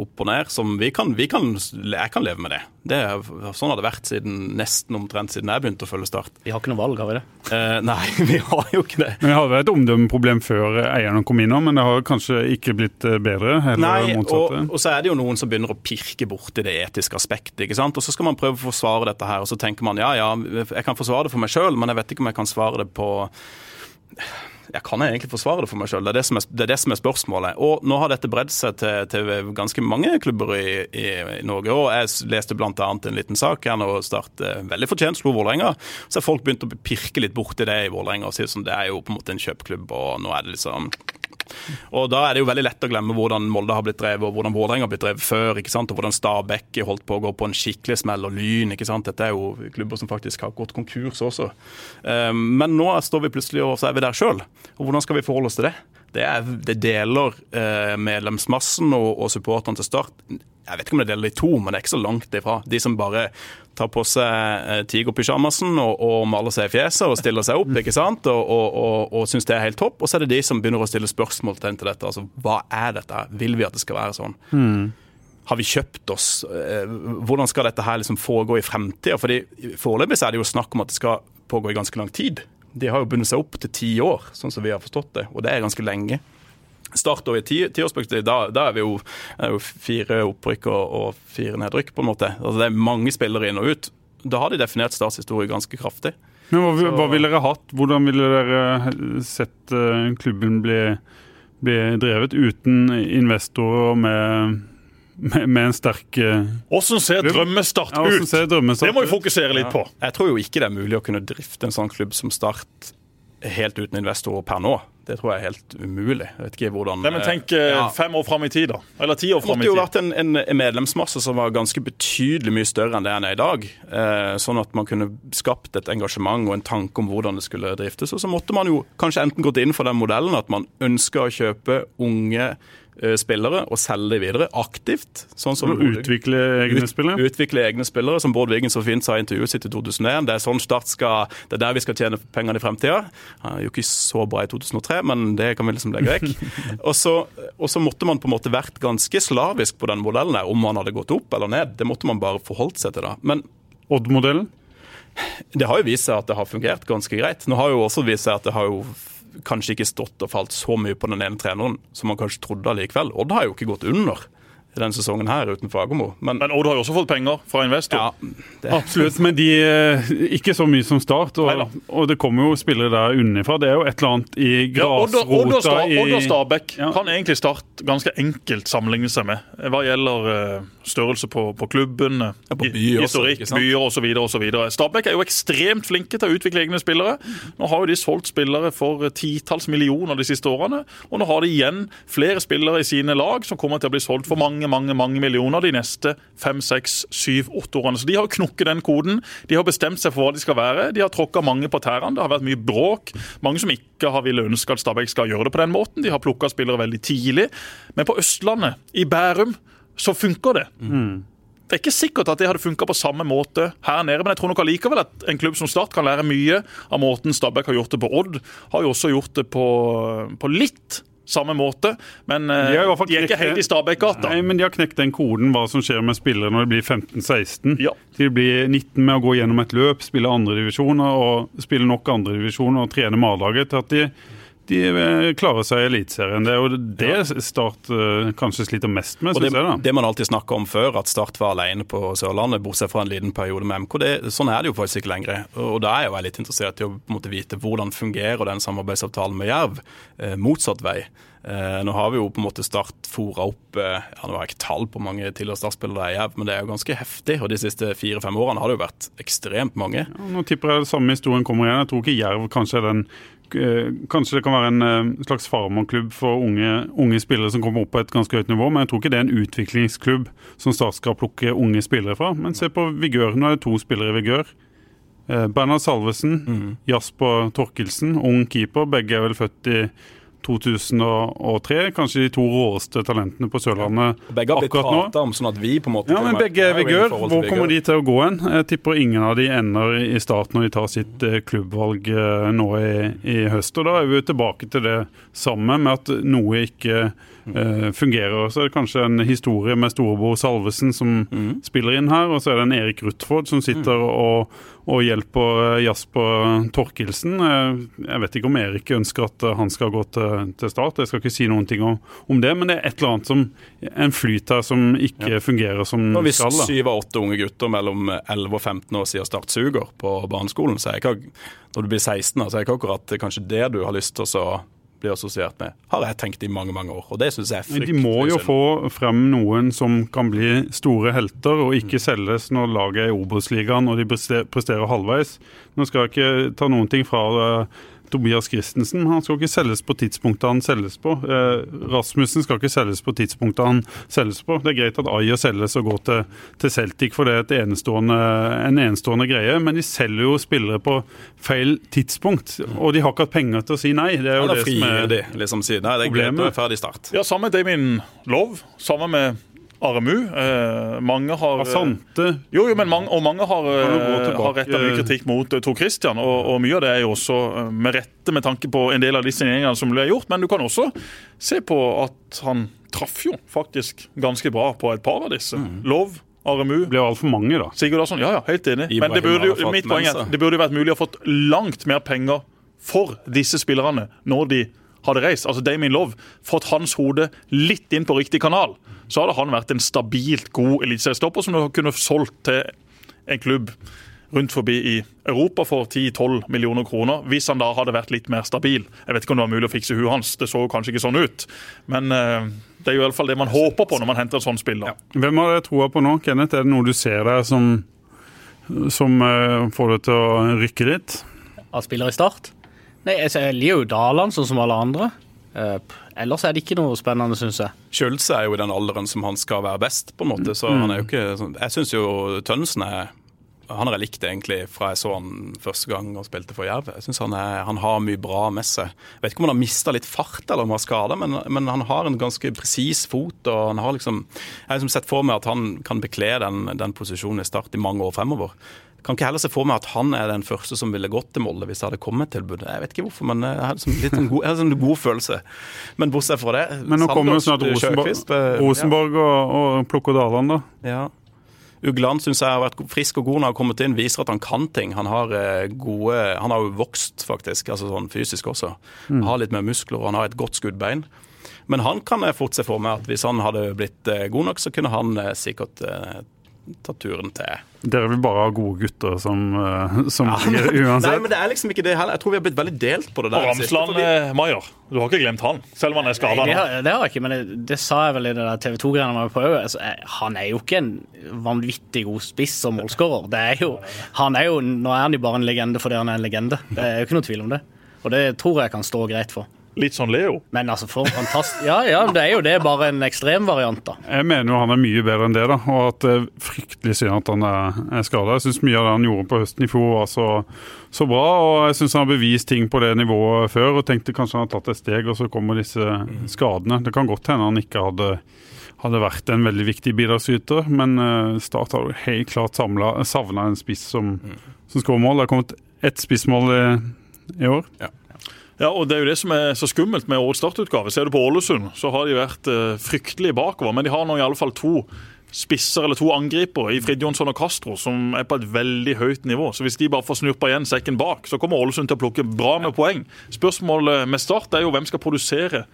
opp og ned, som vi kan, vi kan Jeg kan leve med det. det er, sånn har det vært siden nesten omtrent siden jeg begynte å følge Start. Vi har ikke noe valg, har vi det? Eh, nei, vi har jo ikke det. Men Vi hadde et omdømmeproblem før eierne kom inn, men det har kanskje ikke blitt eh, bedre? Nei, og, og så er det jo noen som begynner å pirke borti det etiske aspektet. ikke sant? Og så skal man prøve å forsvare dette her, og så tenker man ja, ja, jeg kan forsvare det for meg sjøl, men jeg vet ikke om jeg kan svare det på jeg kan jeg egentlig forsvare det for meg sjøl? Det, det, det er det som er spørsmålet. Og nå har dette bredd seg til, til ganske mange klubber i, i, i Norge. Og jeg leste bl.a. en liten sak her nå Start eh, veldig fortjent slo Vålerenga. Så har folk begynt å pirke litt borti det i Vålerenga og si sånn det er jo på en måte en kjøpeklubb, og nå er det liksom og Da er det jo veldig lett å glemme hvordan Molde har blitt drevet, og hvordan Vålerenga har blitt drevet før. ikke sant? Og hvordan Stabæk holdt på å gå på en skikkelig smell, og Lyn. ikke sant? Dette er jo klubber som faktisk har gått konkurs også. Eh, Men nå står vi plutselig og så er vi der sjøl. Hvordan skal vi forholde oss til det? Det, er, det deler eh, medlemsmassen og, og supporterne til Start. Jeg vet ikke om det deler i to, men det er ikke så langt ifra. De som bare tar på seg tigerpyjamasen tigerpysjamasen og, og maler seg i fjeset og stiller seg opp ikke sant? og, og, og, og syns det er helt topp. Og så er det de som begynner å stille spørsmål til dette. Altså, hva er dette? Vil vi at det skal være sånn? Har vi kjøpt oss? Eh, Hvordan skal dette her liksom foregå i fremtida? Foreløpig er det jo snakk om at det skal pågå i ganske lang tid. De har jo bundet seg opp til ti år, sånn som vi har forstått det. Og det er ganske lenge. Start over i ti- tiårsperspektiv, da, da er vi jo, er jo fire opprykk og, og fire nedrykk, på en måte. Altså Det er mange spillere inn og ut. Da har de definert Starts historie ganske kraftig. Men hva, hva ville dere hatt? Hvordan ville dere sett eh, klubben bli, bli drevet uten investorer og med, med, med en sterk Åssen Hvordan ser drømmestart ja, ut? ser drømmestart Det må vi fokusere litt på. Jeg tror jo ikke det er mulig å kunne drifte en sånn klubb som Start helt uten investorer per nå. Det tror jeg er helt umulig. Jeg vet ikke hvordan Nei, men Tenk eh, Ja. fem år fram i tid, da. Eller ti år fram i tid. Det måtte jo vært en, en, medlemsmasse som var ganske betydelig mye større enn det den er i dag. Eh, sånn at man kunne skapt et engasjement og en tanke om hvordan det skulle driftes. Og så måtte man jo kanskje enten gått inn for den modellen at man ønsker å kjøpe unge eh, spillere og selge dem videre aktivt. Sånn som utvikle egne ut- spillere? Utvikle egne spillere, som Bård Wiggen så fint sa i intervjuet sitt i 2001. Det er sånn Start skal, det er der vi skal tjene pengene i fremtida. Han er jo ikke så bra i 2003, men det kan vi liksom legge vekk. og, så, og så måtte man på en måte vært ganske slavisk på den modellen her, om man hadde gått opp eller ned. Det måtte man bare forholdt seg til da. Men Odd-modellen? det har jo vist seg at det har fungert ganske greit. Nå har jo også vist seg at det har jo kanskje ikke stått og falt så mye på den ene treneren som man kanskje trodde allikevel. Odd har jo ikke gått under i denne sesongen her uten Fagermo. Men, Men Odd har jo også fått penger fra investor. ja, det, Absolutt, men de eh, ikke så mye som Start. Og, og det kommer jo spillere der unnifra. Det er jo et eller annet i og- og grasrota ja, Odd og Stabæk Ja. kan egentlig Start ganske enkelt sammenligne seg med hva gjelder eh, størrelse på, på klubben, eh, Ja, på også, historikk, sant? byer osv. osv. Stabæk er jo ekstremt flinke til å utvikle egne spillere. Nå har jo de solgt spillere for titalls millioner de siste årene, og nå har de igjen flere spillere i sine lag som kommer til å bli solgt for mange mange, mange millioner de neste fem, seks, syv, åtte årene. Så de har knukket den koden. De har bestemt seg for hva de skal være. De har tråkka mange på tærne. Det har vært mye bråk. Mange som ikke har ville ønske at Stabæk skal gjøre det på den måten. De har plukka spillere veldig tidlig. Men på Østlandet, i Bærum, så funker det. Det er ikke sikkert at det hadde funka på samme måte her nede, men jeg tror nok allikevel at en klubb som Start kan lære mye av måten Stabæk har gjort det på. Odd har jo også gjort det på, på litt samme måte, men eh, De hvert fall de er ikke helt i Stabæk-gata. Nei, men De har knekt den koden, hva som skjer med spillere når de blir 15-16. Ja. De blir 19 med å gå gjennom et løp, spille andredivisjoner og spille nok andredivisjoner og trene med A-laget til at de, de eh, klarer seg i Eliteserien. Det er jo det Start eh, kanskje sliter mest med, Synes det, jeg. da. det man alltid snakker om før, at Start var alene på Sørlandet, bortsett fra en liten periode med MK, det, sånn er det jo faktisk ikke lenger. Og da er jeg jo litt interessert i å måte vite hvordan fungerer den samarbeidsavtalen med Jerv, eh, motsatt vei. Eh, nå har vi jo på en måte Start fora opp eh, ja, Nå har jeg ikke tall på mange tidligere startspillere men det er jo ganske heftig. Og de siste fire-fem årene har det jo vært ekstremt mange. Ja, nå tipper jeg det samme historien kommer igjen. Jeg tror ikke Jerv kanskje er den eh, Kanskje det kan være en slags farmerklubb for unge, unge spillere som kommer opp på et ganske høyt nivå, men jeg tror ikke det er en utviklingsklubb som Start skal plukke unge spillere fra. Men se på Vigør. Nå er det to spillere i Vigør. Bernhard Salvesen, Jasper Torkelsen, ung keeper. Begge er vel født i 2003. Kanskje de to råeste talentene på Sørlandet Begge har akkurat nå. om, sånn at vi på en måte Ja, men begge er Vigør. Hvor kommer de til å gå hen? Jeg tipper ingen av de ender i start når de tar sitt eh, klubbvalg eh, nå i, i høst. Og da er vi jo tilbake til det samme med at noe ikke eh, fungerer. Så er det kanskje en historie med storebror Salvesen som spiller inn her, og så er det en Erik Rutford som sitter og, og hjelper eh, Jasper Torkelsen. Eh, Jeg vet ikke om Erik ønsker at han skal gå til, til start, jeg skal ikke si noen ting om, om det, men det er et eller annet som en flyt her som ikke fungerer som Nå, hvis skal. Hvis syv av åtte unge gutter mellom 11 og 15 år sier Start suger på barneskolen, så er jeg ikke, når du blir 16, da, så er ikke akkurat kanskje det du har lyst til å så bli assosiert med, har jeg tenkt i mange mange år. Og det synes jeg er fryktelig De må jo synd. få frem noen som kan bli store helter, og ikke selges når laget er i Obos-ligaen og de presterer halvveis. Nå skal jeg ikke ta noen ting fra eh, Tobias Christensen, han skal ikke selges på tidspunktet han selges på. Eh, Rasmussen skal ikke selges på tidspunktet han selges på. Det er greit at Ayer selges og går til, til Celtic, for det er et enestående, en enestående greie, men de selger jo spillere på feil tidspunkt. Og de har ikke hatt penger til å si nei. Det er jo ja, det som er de, liksom si. nei, det er greit, problemet. det er ferdig start. Ja, Samme med Damien Love. Samme med Aremu. Eh, mange har Asante Jo, jo, men mange, og mange har, eh, har retta mye kritikk mot eh, Tor Christian. Og, og mye av det er jo også eh, med rette med tanke på en del av de signeringene som ble gjort. Men du kan også se på at han traff jo faktisk ganske bra på et par av disse. Lov, Aremu, ble altfor mange, da. Sigurd Larsson. Ja, ja, helt enig. Men det burde, jo, mitt poeng er det burde jo vært mulig å fått langt mer penger for disse spillerne når de hadde reist. Altså Damien Love, fått hans hode litt inn på riktig kanal, så hadde han vært en stabilt god eliteseriestopper som du kunne solgt til en klubb rundt forbi i Europa for 10-12 millioner kroner, hvis han da hadde vært litt mer stabil. Jeg vet ikke om det var mulig å fikse huet hans, det så jo kanskje ikke sånn ut. Men eh, det er jo i alle fall det man håper på når man henter en sånn spiller. Hvem har dere troa på nå, Kenneth? Er det noe du ser der som, som eh, får deg til å rykke litt? av spillere i start. Nei, jeg liker jo Daland sånn som alle andre. Eh, ellers er det ikke noe spennende, syns jeg. Schulze er jo i den alderen som han skal være best, på en måte. Så han er jo ikke sånn Jeg syns jo Tønnesen er han har jeg likt egentlig fra jeg så han første gang og spilte for Jerv. Jeg synes han, er, han har mye bra med seg. Jeg vet ikke om han har mista litt fart eller om han har skada, men, men han har en ganske presis fot. og han har liksom, Jeg har liksom sett for meg at han kan bekle den, den posisjonen i Start i mange år fremover. Kan ikke heller se for meg at han er den første som ville gått til Molde hvis det hadde kommet tilbud. Jeg vet ikke hvorfor, men jeg har liksom litt en god, en god følelse. Men bortsett fra det Men nå kommer jo snart Rosenborg, eh, Rosenborg og, og plukker Daland, da. ja. Ugland syns jeg har vært frisk og god når han har kommet inn. Viser at han kan ting. Han har eh, gode Han har jo vokst, faktisk, altså sånn fysisk også. Har litt mer muskler og han har et godt skuddbein. Men han kan jeg fort se for meg at hvis han hadde blitt eh, god nok, så kunne han eh, sikkert eh, tatt turen til Dere vil bare ha gode gutter som, eh, som ja, Nei, uansett. men det er liksom ikke det heller. Jeg tror vi har blitt veldig delt på det der. Og siste, Ramsland fordi- eh, Maier, du har ikke glemt han, selv om han er skada Det har, det har jeg ikke, men det, det sa jeg vel i det der TV 2-greiene vi var på òg. Altså, han er jo ikke en vanvittig god spiss og målskårer. Det er jo, han er jo, nå er han jo bare en legende fordi han er en legende. Det er jo ikke noe tvil om det. Og det tror jeg kan stå greit for. Litt sånn Leo. Men altså, for fantastisk Ja, ja, det er jo det, bare en ekstremvariant, da. Jeg mener jo han er mye bedre enn det, da, og at det er fryktelig synd at han er, skada. Jeg syns mye av det han gjorde på høsten i fjor var så, så bra, og jeg syns han har bevist ting på det nivået før. Og tenkte kanskje han har tatt et steg, og så kommer disse skadene. Det kan godt hende han ikke hadde hadde vært en veldig viktig bidragsyter, men eh, Start har helt klart savna en spiss som, som skårer mål. Det har kommet ett spissmål i, i år. Ja, og Det er jo det som er så skummelt med årets startutgave. Ser du på Ålesund, så har de vært eh, fryktelig bakover. Men de har nå i alle fall to spisser eller to angripere i Fridjonsson og Castro som er på et veldig høyt nivå. Så Hvis de bare får snurpa igjen sekken bak, så kommer Ålesund til å plukke bra med poeng. Spørsmålet med Start er jo hvem skal produsere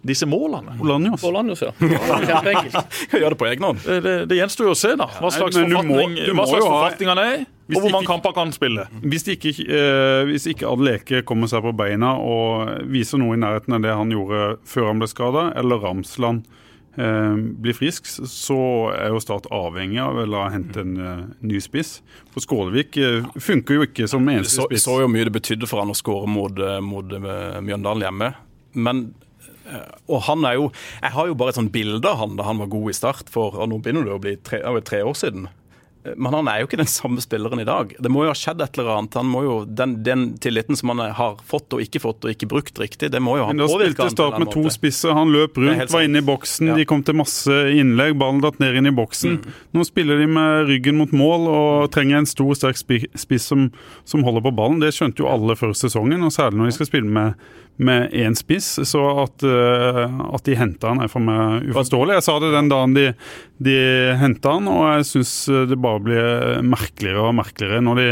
disse målene. Olanjos. Bollanjos, ja. Kjempeenkelt. Gjør det på egen hånd. Det, det, det gjenstår jo å se da, hva slags du forfatning, må hva slags forfatning han er i. Hvis Og hvor mange kamper kan spille. Hvis ikke, eh, hvis ikke Adeleke kommer seg på beina og viser noe i nærheten av det han gjorde før han ble skada, eller Ramsland eh, blir frisk, så er jo Start avhengig av å hente en eh, ny spiss. For Skålevik eh, funker jo ikke som eneste spiss. Vi så jo mye det betydde for han å skåre mot, eh, mot eh, Mjøndalen hjemme. Men og han er jo Jeg har jo bare et sånt bilde av han da han var god i start for og nå begynner det å bli tre, tre år siden. Men han er jo ikke den samme spilleren i dag. Det må jo ha skjedd et eller annet. Han må jo, den, den tilliten som han har fått og ikke fått og ikke brukt riktig, det må jo ha Men da spilte han Start med to spisser. Han løp rundt, var inne i boksen, Ja. de kom til masse innlegg. Ballen datt ned inn i boksen. Mm. Nå spiller de med ryggen mot mål og trenger en stor, sterk spiss som, som holder på ballen. Det skjønte jo alle før sesongen, og særlig når de skal spille med med én spiss, så at, eh, at de henta han er for meg uforståelig. Jeg sa det den dagen de, de henta han, og jeg syns det bare blir merkeligere og merkeligere når, de,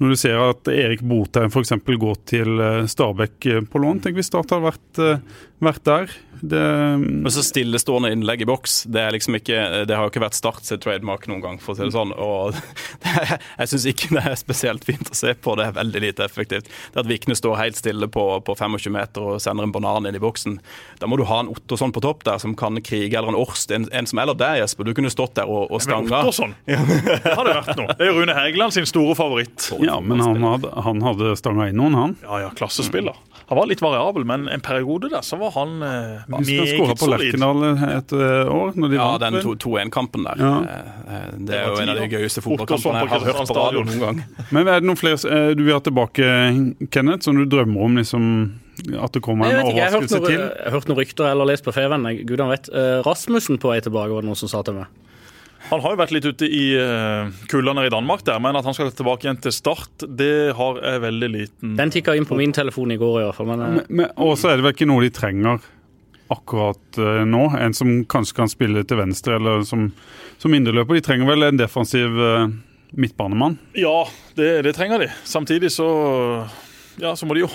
når du ser at Erik Botheim f.eks. går til eh, Stabæk eh, på lån. Tenk hvis Start hadde vært, vært der. Det, Men så stillestående innlegg i boks, det, er liksom ikke, det har jo ikke vært Start sitt trademark noen gang, for å si det sånn. Og det, jeg syns ikke det er spesielt fint å se på, det er veldig lite effektivt. Det at Vikne står helt stille på, på 25 meter og sender en banan inn i boksen, da må du ha en Ottosson på topp der som kan krige, eller en Orst, en, en som eller deg, Jesper. Du kunne stått der og, og Men stanga. Ottosson, det hadde vært noe. Det er jo Rune Hægeland sin store favoritt. ja, men han hadde, han hadde stanga inn noen, han. Ja, ja, klassespiller. Han var litt variabel, men en periode der så var han eh, solid. Vi skåra meget på. Lerkendal et eh, år. Når de Ja, vant, den 2-1-kampen der. Ja. Eh, eh, Det er var jo en av de gøyeste fotballkampene jeg har hørt på radio noen gang. Men er det noen flere eh, du vil ha tilbake, Kenneth, som du drømmer om liksom, at det kommer en overraskelse til? jeg har hørt noen rykter eller lest på Feven. Gudene vet. Rasmussen på vei tilbake, var det noen som sa til meg. Han har jo vært litt ute i uh, kullene i Danmark der, men at han skal tilbake igjen til start, det har jeg veldig liten Den tikka inn på min telefon i går i hvert fall. Men, eh, Men- også er det vel ikke noe de trenger akkurat eh, nå. En som kanskje kan spille til venstre eller som, som indreløper. De trenger vel en defensiv eh, midtbanemann. Ja, det, det trenger de. Samtidig så Ja, så må de jo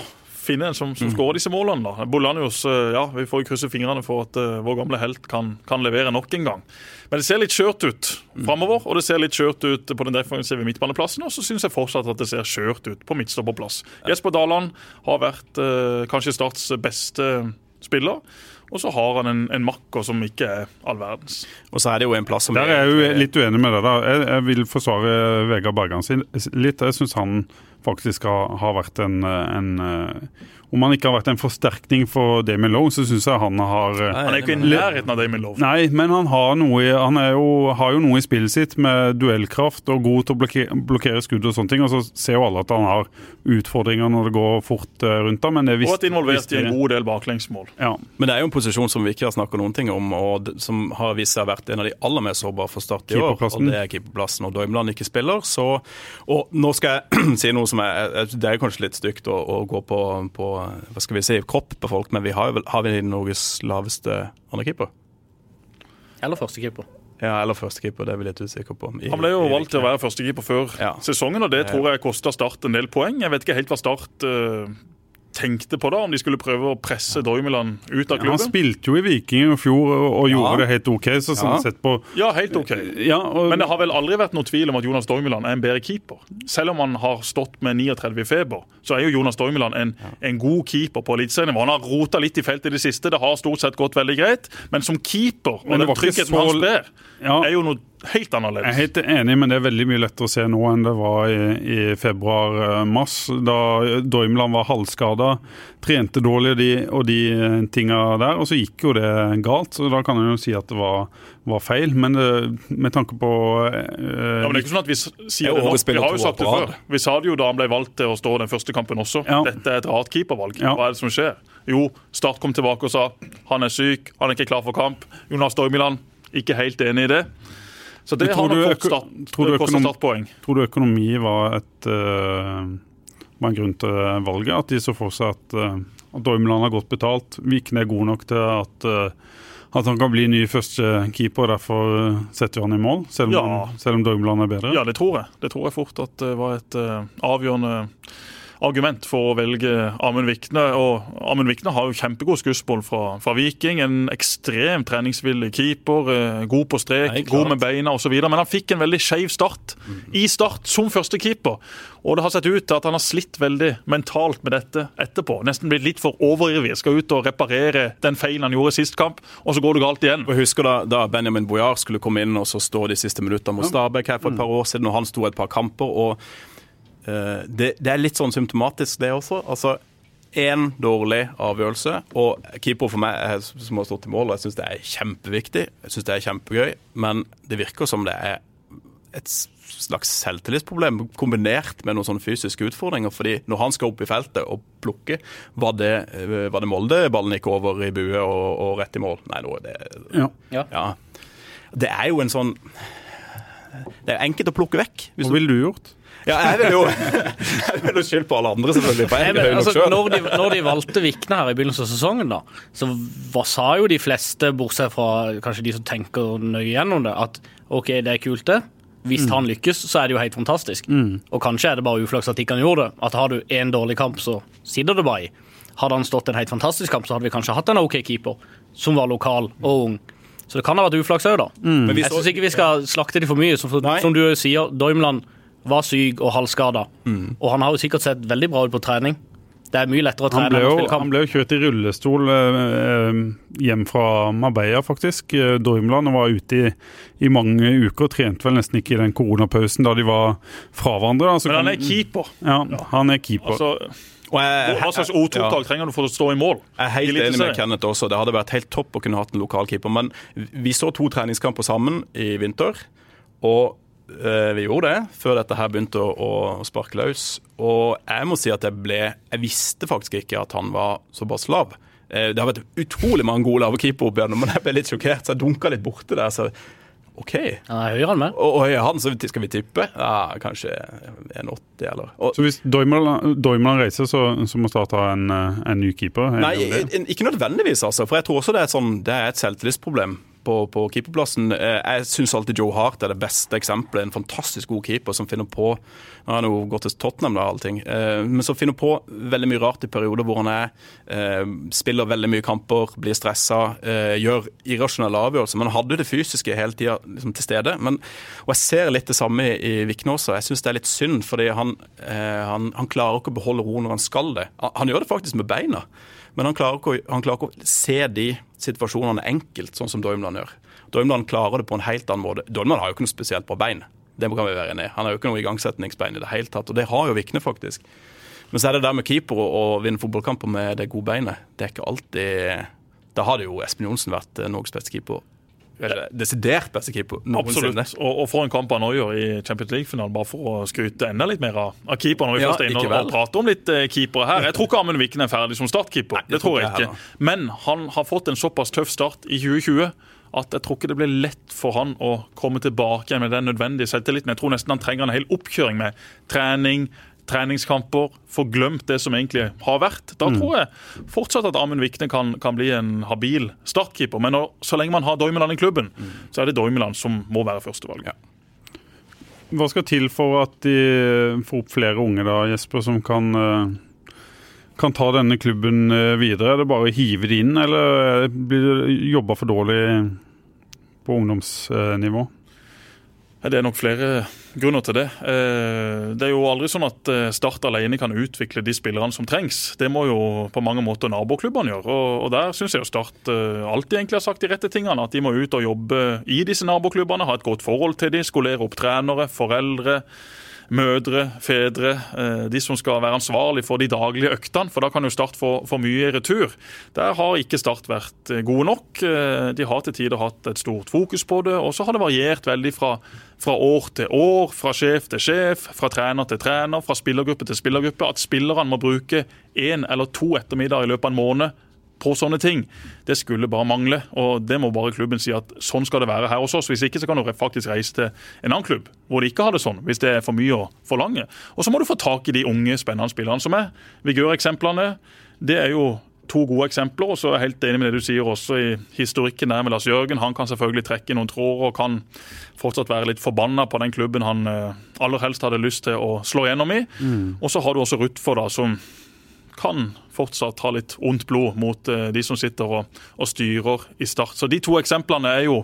finne en som, som skårer disse målene. da. Bolanius, eh, ja, vi får krysse fingrene for at uh, vår gamle helt kan, kan levere nok en gang. Men det ser litt skjørt ut framover, og det ser litt skjørt ut på den defensive midtbaneplassen. Og så syns jeg fortsatt at det ser skjørt ut på midtstopperplass. Jesper Daland har vært uh, kanskje Starts beste spiller. Og så har han en, en makker som ikke er all verdens. Og så er det jo en plass som Der er jeg jo litt uenig med deg. da. Jeg, jeg vil forsvare Vegard Bergan sin litt. Jeg syns han faktisk har, har vært en, en eh, Om han ikke har vært en forsterkning for Damien Lowe, så syns jeg han har eh, Han er ikke i nærheten av Damien Lowe. Nei, men han, har noe, han er jo, har jo noe i spillet sitt med duellkraft og god til å blokkere, blokkere skudd og sånne ting. Og så ser jo alle at han har utfordringer når det går fort eh, rundt ham. Men det Og at involvert i en god del baklengsmål. Ja. Men det er jo en posisjon som vi ikke har snakka noen ting om, og som har vist seg å ha vært en av de aller mest sårbare for Start i år. Og det er keeperplassen. Og Doimland ikke spiller, så Og nå skal jeg si noe som er Det er kanskje litt stygt å, å gå på, på hva skal vi si, kropp på folk, men vi har, har vi Norges laveste andrekeeper? eller førstekeeper. Ja, eller førstekeeper, det er vi litt usikker på. I- Han ble jo valgt til å være førstekeeper før Ja. sesongen, og det tror jeg kosta Start en del poeng. Jeg vet ikke helt hva Start eh, tenkte på da, om de skulle prøve å presse Dormeland ut av klubben. Han spilte jo i Viking i fjor og, gjorde Ja. det helt OK. Så sånn Ja. sett på Ja, helt OK. ja, og, Men det har vel aldri vært noe tvil om at Jonas Dormeland er en bedre keeper. Selv om han har stått med 39 i feber, så er jo Jonas Dormeland en, en god keeper på eliteserienivå. Han har rota litt i feltet i det siste, det har stort sett gått veldig greit. Men som keeper, og Men det den ikke tryggheten så- han sprer, ja, er jo noe helt annerledes. Jeg er helt enig, men det er veldig mye lettere å se nå enn det var i, i februar-mars, da Doimland var halvskada, trente dårlig de, og de eh, tinga der. Og så gikk jo det galt, så da kan en jo si at det var, var feil. Men det, med tanke på eh, Ja, men det er ikke sånn at Vi sier Det nå. Vi har jo sagt det før. Vi sa det jo da han ble valgt til å stå den første kampen også. Ja. Dette er et rart keepervalg. Ja. Hva er det som skjer? Jo, Start kom tilbake og sa han er syk, han er ikke klar for kamp. Jonas Dormiland, ikke helt enig i det. Så det har nok start, tror du økonom- startpoeng. Tror du økonomi var, et, uh, var en grunn til valget? At de så for seg at, uh, at Dormland har godt betalt, Vikne er god nok til at, uh, at han kan bli ny førstekeeper, derfor setter vi han i mål? Selv om, Ja. selv om Dormland er bedre? Ja, det tror jeg. Det tror jeg fort at det var et avgjørende argument for å velge Amund Vikne. Og Amund Vikne har jo kjempegod skussmål fra, fra, Viking. En ekstremt treningsvillig keeper. Eh, god på strek, Nei, god med beina osv. Men han fikk en veldig skeiv start mm. i start som førstekeeper. Og det har sett ut til at han har slitt veldig mentalt med dette etterpå. Nesten blitt litt for overivrig. Skal ut og reparere den feilen han gjorde sist kamp, og så går det galt igjen. Jeg husker da, da Benjamin Bojar skulle komme inn og så stå de siste minuttene mot Stabæk her for et par år siden, og han sto et par kamper. og det, det, er litt sånn symptomatisk, det også. altså Én dårlig avgjørelse, og keeper for meg er, som har stått i mål. og Jeg syns det er kjempeviktig, jeg synes det er kjempegøy, men det virker som det er et slags selvtillitsproblem kombinert med noen sånne fysiske utfordringer. fordi når han skal opp i feltet og plukke, var det, eh, var det Molde ballen gikk over i bue og, og, rett i mål? Nei, nå er det ja. ja. Det er jo en sånn Det er enkelt å plukke vekk. Hva ville du gjort? Ja, jeg vil jo jeg vil skylde på alle andre, selvfølgelig. For jeg er høy når, de, når, de, valgte Vikne her i begynnelsen av sesongen, da, så hva sa jo de fleste, bortsett fra kanskje de som tenker nøye gjennom det, at OK, det er kult, det. Hvis mm. han lykkes, så er det jo helt fantastisk. Mm. Og kanskje er det bare uflaks at ikke han gjorde det. At har du én dårlig kamp, så sitter det bare i. Hadde han stått en helt fantastisk kamp, så hadde vi kanskje hatt en OK keeper som var lokal og ung. Så det kan ha vært uflaks òg, da. Mm. Men jeg syns ikke vi skal slakte de for mye. Som, som du sier, Doimland var syk og halvskada. Mm. Og han har jo sikkert sett veldig bra ut på trening. Det er mye lettere å trene. Han ble jo, han ble jo kjørt i rullestol eh, hjem fra Marbella, faktisk. Dormland, og var ute i, i, mange uker og trente vel nesten ikke i den koronapausen da de var fra hverandre. Altså, Men han er keeper. Ja, han er keeper. Altså, hva slags O2-tak ja. trenger du for å stå i mål? Jeg er helt enig med Kenneth også. Det hadde vært helt topp å kunne hatt en lokalkeeper. Men vi så to treningskamper sammen i vinter. Og Eh, vi gjorde det før dette her begynte å, å, sparke løs. Og jeg må si at jeg ble Jeg visste faktisk ikke at han var såpass lav. Eh, det har vært utrolig mange gode lave keepere opp igjennom, men jeg ble litt sjokkert, så jeg dunka litt borte der. så OK. Ja, høyere han med. Og, og høyere han, så skal vi tippe? Ja, kanskje 1,80 eller og, Så hvis Doimeland reiser, så, så, må Start ha en, eh, en, ny keeper? Nei, ikke nødvendigvis, altså. For jeg tror også det er, sånn, det er et selvtillitsproblem på, på keeperplassen. Eh, jeg syns alltid Joe Hart er det beste eksempelet. En fantastisk god keeper som finner på Nå har han jo gått til Tottenham, da, allting. Eh, men som finner på veldig mye rart i perioder hvor han er. Eh, spiller veldig mye kamper, blir stressa, gjør irrasjonelle avgjørelser. Men han hadde jo det fysiske hele tida liksom, til stede. Men, og jeg ser litt det samme i Vikne også. Jeg syns det er litt synd, fordi han, han, han klarer ikke å beholde ro når han skal det. Han gjør det faktisk med beina. Men han klarer, ikke, han klarer ikke å se de situasjonene enkelt, sånn som Doimland gjør. Doimland klarer det på en helt annen måte. Doimland har jo ikke noe spesielt på bein. Det kan vi være enige Han har jo ikke noe igangsetningsbein i det hele tatt, og det har jo Vikne, faktisk. Men så er det der med keeper og vinne fotballkamper med det gode beinet. Det er ikke alltid Da hadde jo Espen Johnsen vært eh, Norges beste keeper desidert beste keeper noensinne. Absolutt. Og, og for en kamp han gjør i Champions League-finalen, bare for å skryte enda litt mer av, av keeperen. når vi ja, først er inne og, og prater om litt uh, keepere her. Jeg tror ikke Amund Viken er ferdig som startkeeper, Nei, det, det tror jeg ikke. Men han har fått en såpass tøff start i 2020 at jeg tror ikke det blir lett for han å komme tilbake med den nødvendige selvtilliten. Jeg tror nesten han trenger en hel oppkjøring med trening, treningskamper, få glemt det som egentlig har vært. Da mm. tror jeg fortsatt at Amund Vikne kan, kan, bli en habil startkeeper. Men når, så lenge man har Doimeland i klubben, mm. så er det Doimeland som må være førstevalget. Ja. Hva skal til for at de får opp flere unge da, Jesper, som kan, eh, kan ta denne klubben eh, videre? Er det bare å hive det inn, eller blir det jobba for dårlig på ungdomsnivå? Det er nok flere grunner til det. Eh, det er jo aldri sånn at eh, Start alene kan utvikle de spillerne som trengs. Det må jo på mange måter naboklubbene gjøre. Og der syns jeg jo Start eh, alltid egentlig har sagt de rette tingene. At de må ut og jobbe i disse naboklubbene, ha et godt forhold til dem, skolere opp trenere, foreldre mødre, fedre, eh, de som skal være ansvarlig for de daglige øktene. For da kan jo Start få, for mye retur. Der har ikke Start vært eh, gode nok. Eh, de har til tider hatt et stort fokus på det. Og så har det variert veldig fra, fra år til år, fra sjef til sjef, fra trener til trener, fra spillergruppe til spillergruppe. At spillerne må bruke én eller to ettermiddager i løpet av en måned på sånne ting. Det skulle bare mangle. og Det må bare klubben si at sånn skal det være her hos oss. Hvis ikke så kan du faktisk reise til en annen klubb hvor de ikke har det sånn. Hvis det er for mye å forlange. Og så må du få tak i de unge, spennende spillerne som er. Vigør-eksemplene. Det er jo to gode eksempler. Og så er jeg helt enig med det du sier også i historikken der med Lars Jørgen. Han kan selvfølgelig trekke noen tråder og kan fortsatt være litt forbanna på den klubben han eh, aller helst hadde lyst til å slå gjennom i. Og så har du også Rutfor, da, som kan fortsatt ha litt ondt blod mot eh, de som sitter og, og styrer i Start. Så de to eksemplene er jo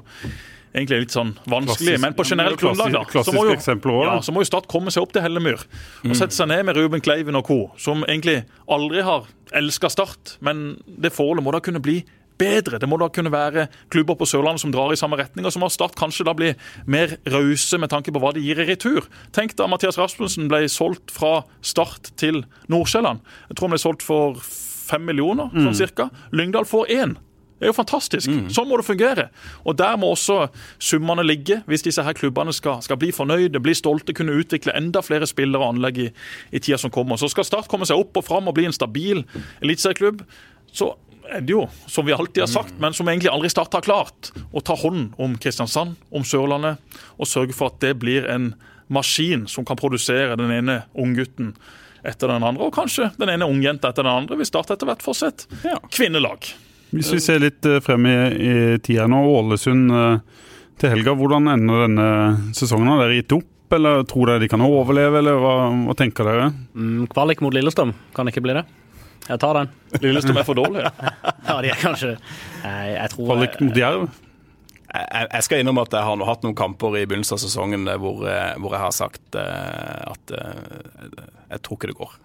egentlig litt sånn vanskelig, Klassisk- Men på generelt er grunnlag, da, så må, jo, også, ja, så må jo Start komme seg opp til Hellemyr og sette seg ned med Ruben Kleiven og co., som egentlig aldri har elska Start. Men det forholdet må da kunne bli bedre. Det må da kunne være klubber på Sørlandet som drar i samme retning, og som har Start kanskje da bli mer rause med tanke på hva de gir i retur. Tenk da Mathias Rasmussen ble solgt fra Start til Nordsjælland. Jeg tror han ble solgt for fem millioner, sånn cirka. Lyngdal får én. Det er jo fantastisk. Sånn må det fungere. Og Der må også summene ligge, hvis disse her klubbene skal, skal bli fornøyde, bli stolte, kunne utvikle enda flere spillere og anlegg i, i tida som kommer. Så skal Start komme seg opp og fram og bli en stabil eliteserieklubb, så er det jo, som vi alltid har sagt, men som egentlig aldri Start har klart, å ta hånd om Kristiansand, om Sørlandet, og sørge for at det blir en maskin som kan produsere den ene unggutten etter den andre, og kanskje den ene ungjenta etter den andre. Vi starter etter hvert et Ja. kvinnelag. Hvis vi ser litt eh, frem i, i tida nå, Ålesund eh, til helga. Hvordan ender denne sesongen? Har dere gitt opp, eller tror dere de kan overleve, eller hva, hva tenker dere? Mm, kvalik mot Lillestrøm, kan ikke bli det? Jeg tar den. Lillestrøm er for dårlig. Ja, de er kanskje Jeg, jeg tror Kvalik mot Jerv? Jeg, skal innrømme at jeg har hatt noen kamper i begynnelsen av sesongen eh, hvor, eh, hvor jeg har sagt eh, at eh, jeg tror ikke det går.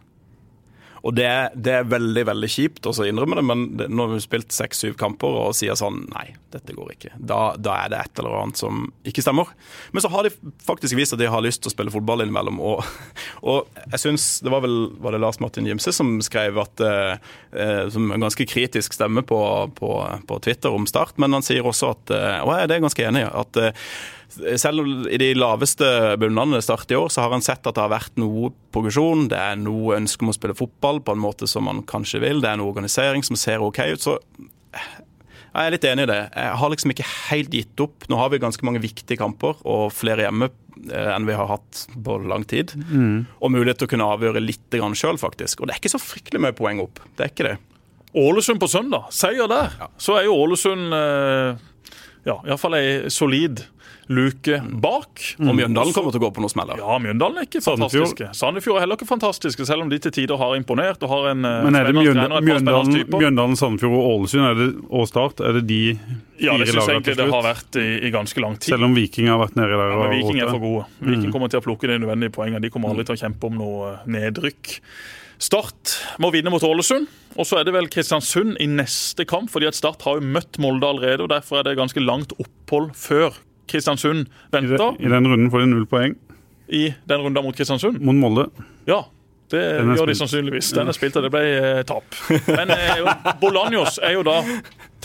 Og det, det er veldig veldig kjipt å innrømme det, men når vi har spilt seks-syv kamper og sier sånn Nei, dette går ikke. Da, da er det et eller annet som ikke stemmer. Men så har de faktisk vist at de har lyst til å spille fotball innimellom. Og, og jeg syns Det var vel var det Lars Martin Gimse som skrev at eh, eh, Som en ganske kritisk stemme på, på, på Twitter om Start, men han sier også at eh, Og jeg er ganske enig at eh, selv i de laveste bunnene startet i år, så har han sett at det har vært noe progresjon. Det er noe ønske om å spille fotball på en måte som man kanskje vil. Det er noe organisering som ser OK ut. Så jeg er litt enig i det. Jeg har liksom ikke helt gitt opp. Nå har vi ganske mange viktige kamper, og flere hjemme eh, enn vi har hatt på lang tid. Og mulighet til å kunne avgjøre litt sjøl, faktisk. Og det er ikke så fryktelig mye poeng opp. Det er ikke det. Ålesund på søndag, seier der. Så er jo Ålesund eh, ja, iallfall solid luke bak. Og Mjøndalen kommer til å gå på noen smeller. Ja, Mjøndalen er ikke Sandefjord. fantastiske. Sandefjord er heller ikke fantastiske, selv om de til tider har imponert og har en eh, Men er det Mjøndalen, Mjøndalen. Mjøndalen Sandefjord og Ålesund er det, og Start? Er det de Ja, det fire syns jeg lagene egentlig til det har vært i, i ganske lang tid. Selv om Viking har vært nedi der? Ja, men Viking er for gode. Viking kommer til å plukke de nødvendige poengene. De kommer aldri til å kjempe om noe eh, nedrykk. Start må vinne mot Ålesund. Og så er det vel Kristiansund i neste kamp, fordi at Start har jo møtt Molde allerede. og Derfor er det ganske langt opphold før Kristiansund I, det, venter I den runden får de null poeng i den runden mot Kristiansund. mot Molde. Ja, det gjør de sannsynligvis. Den er spilt, og det ble eh, tap. Men eh, Bolanjos er jo da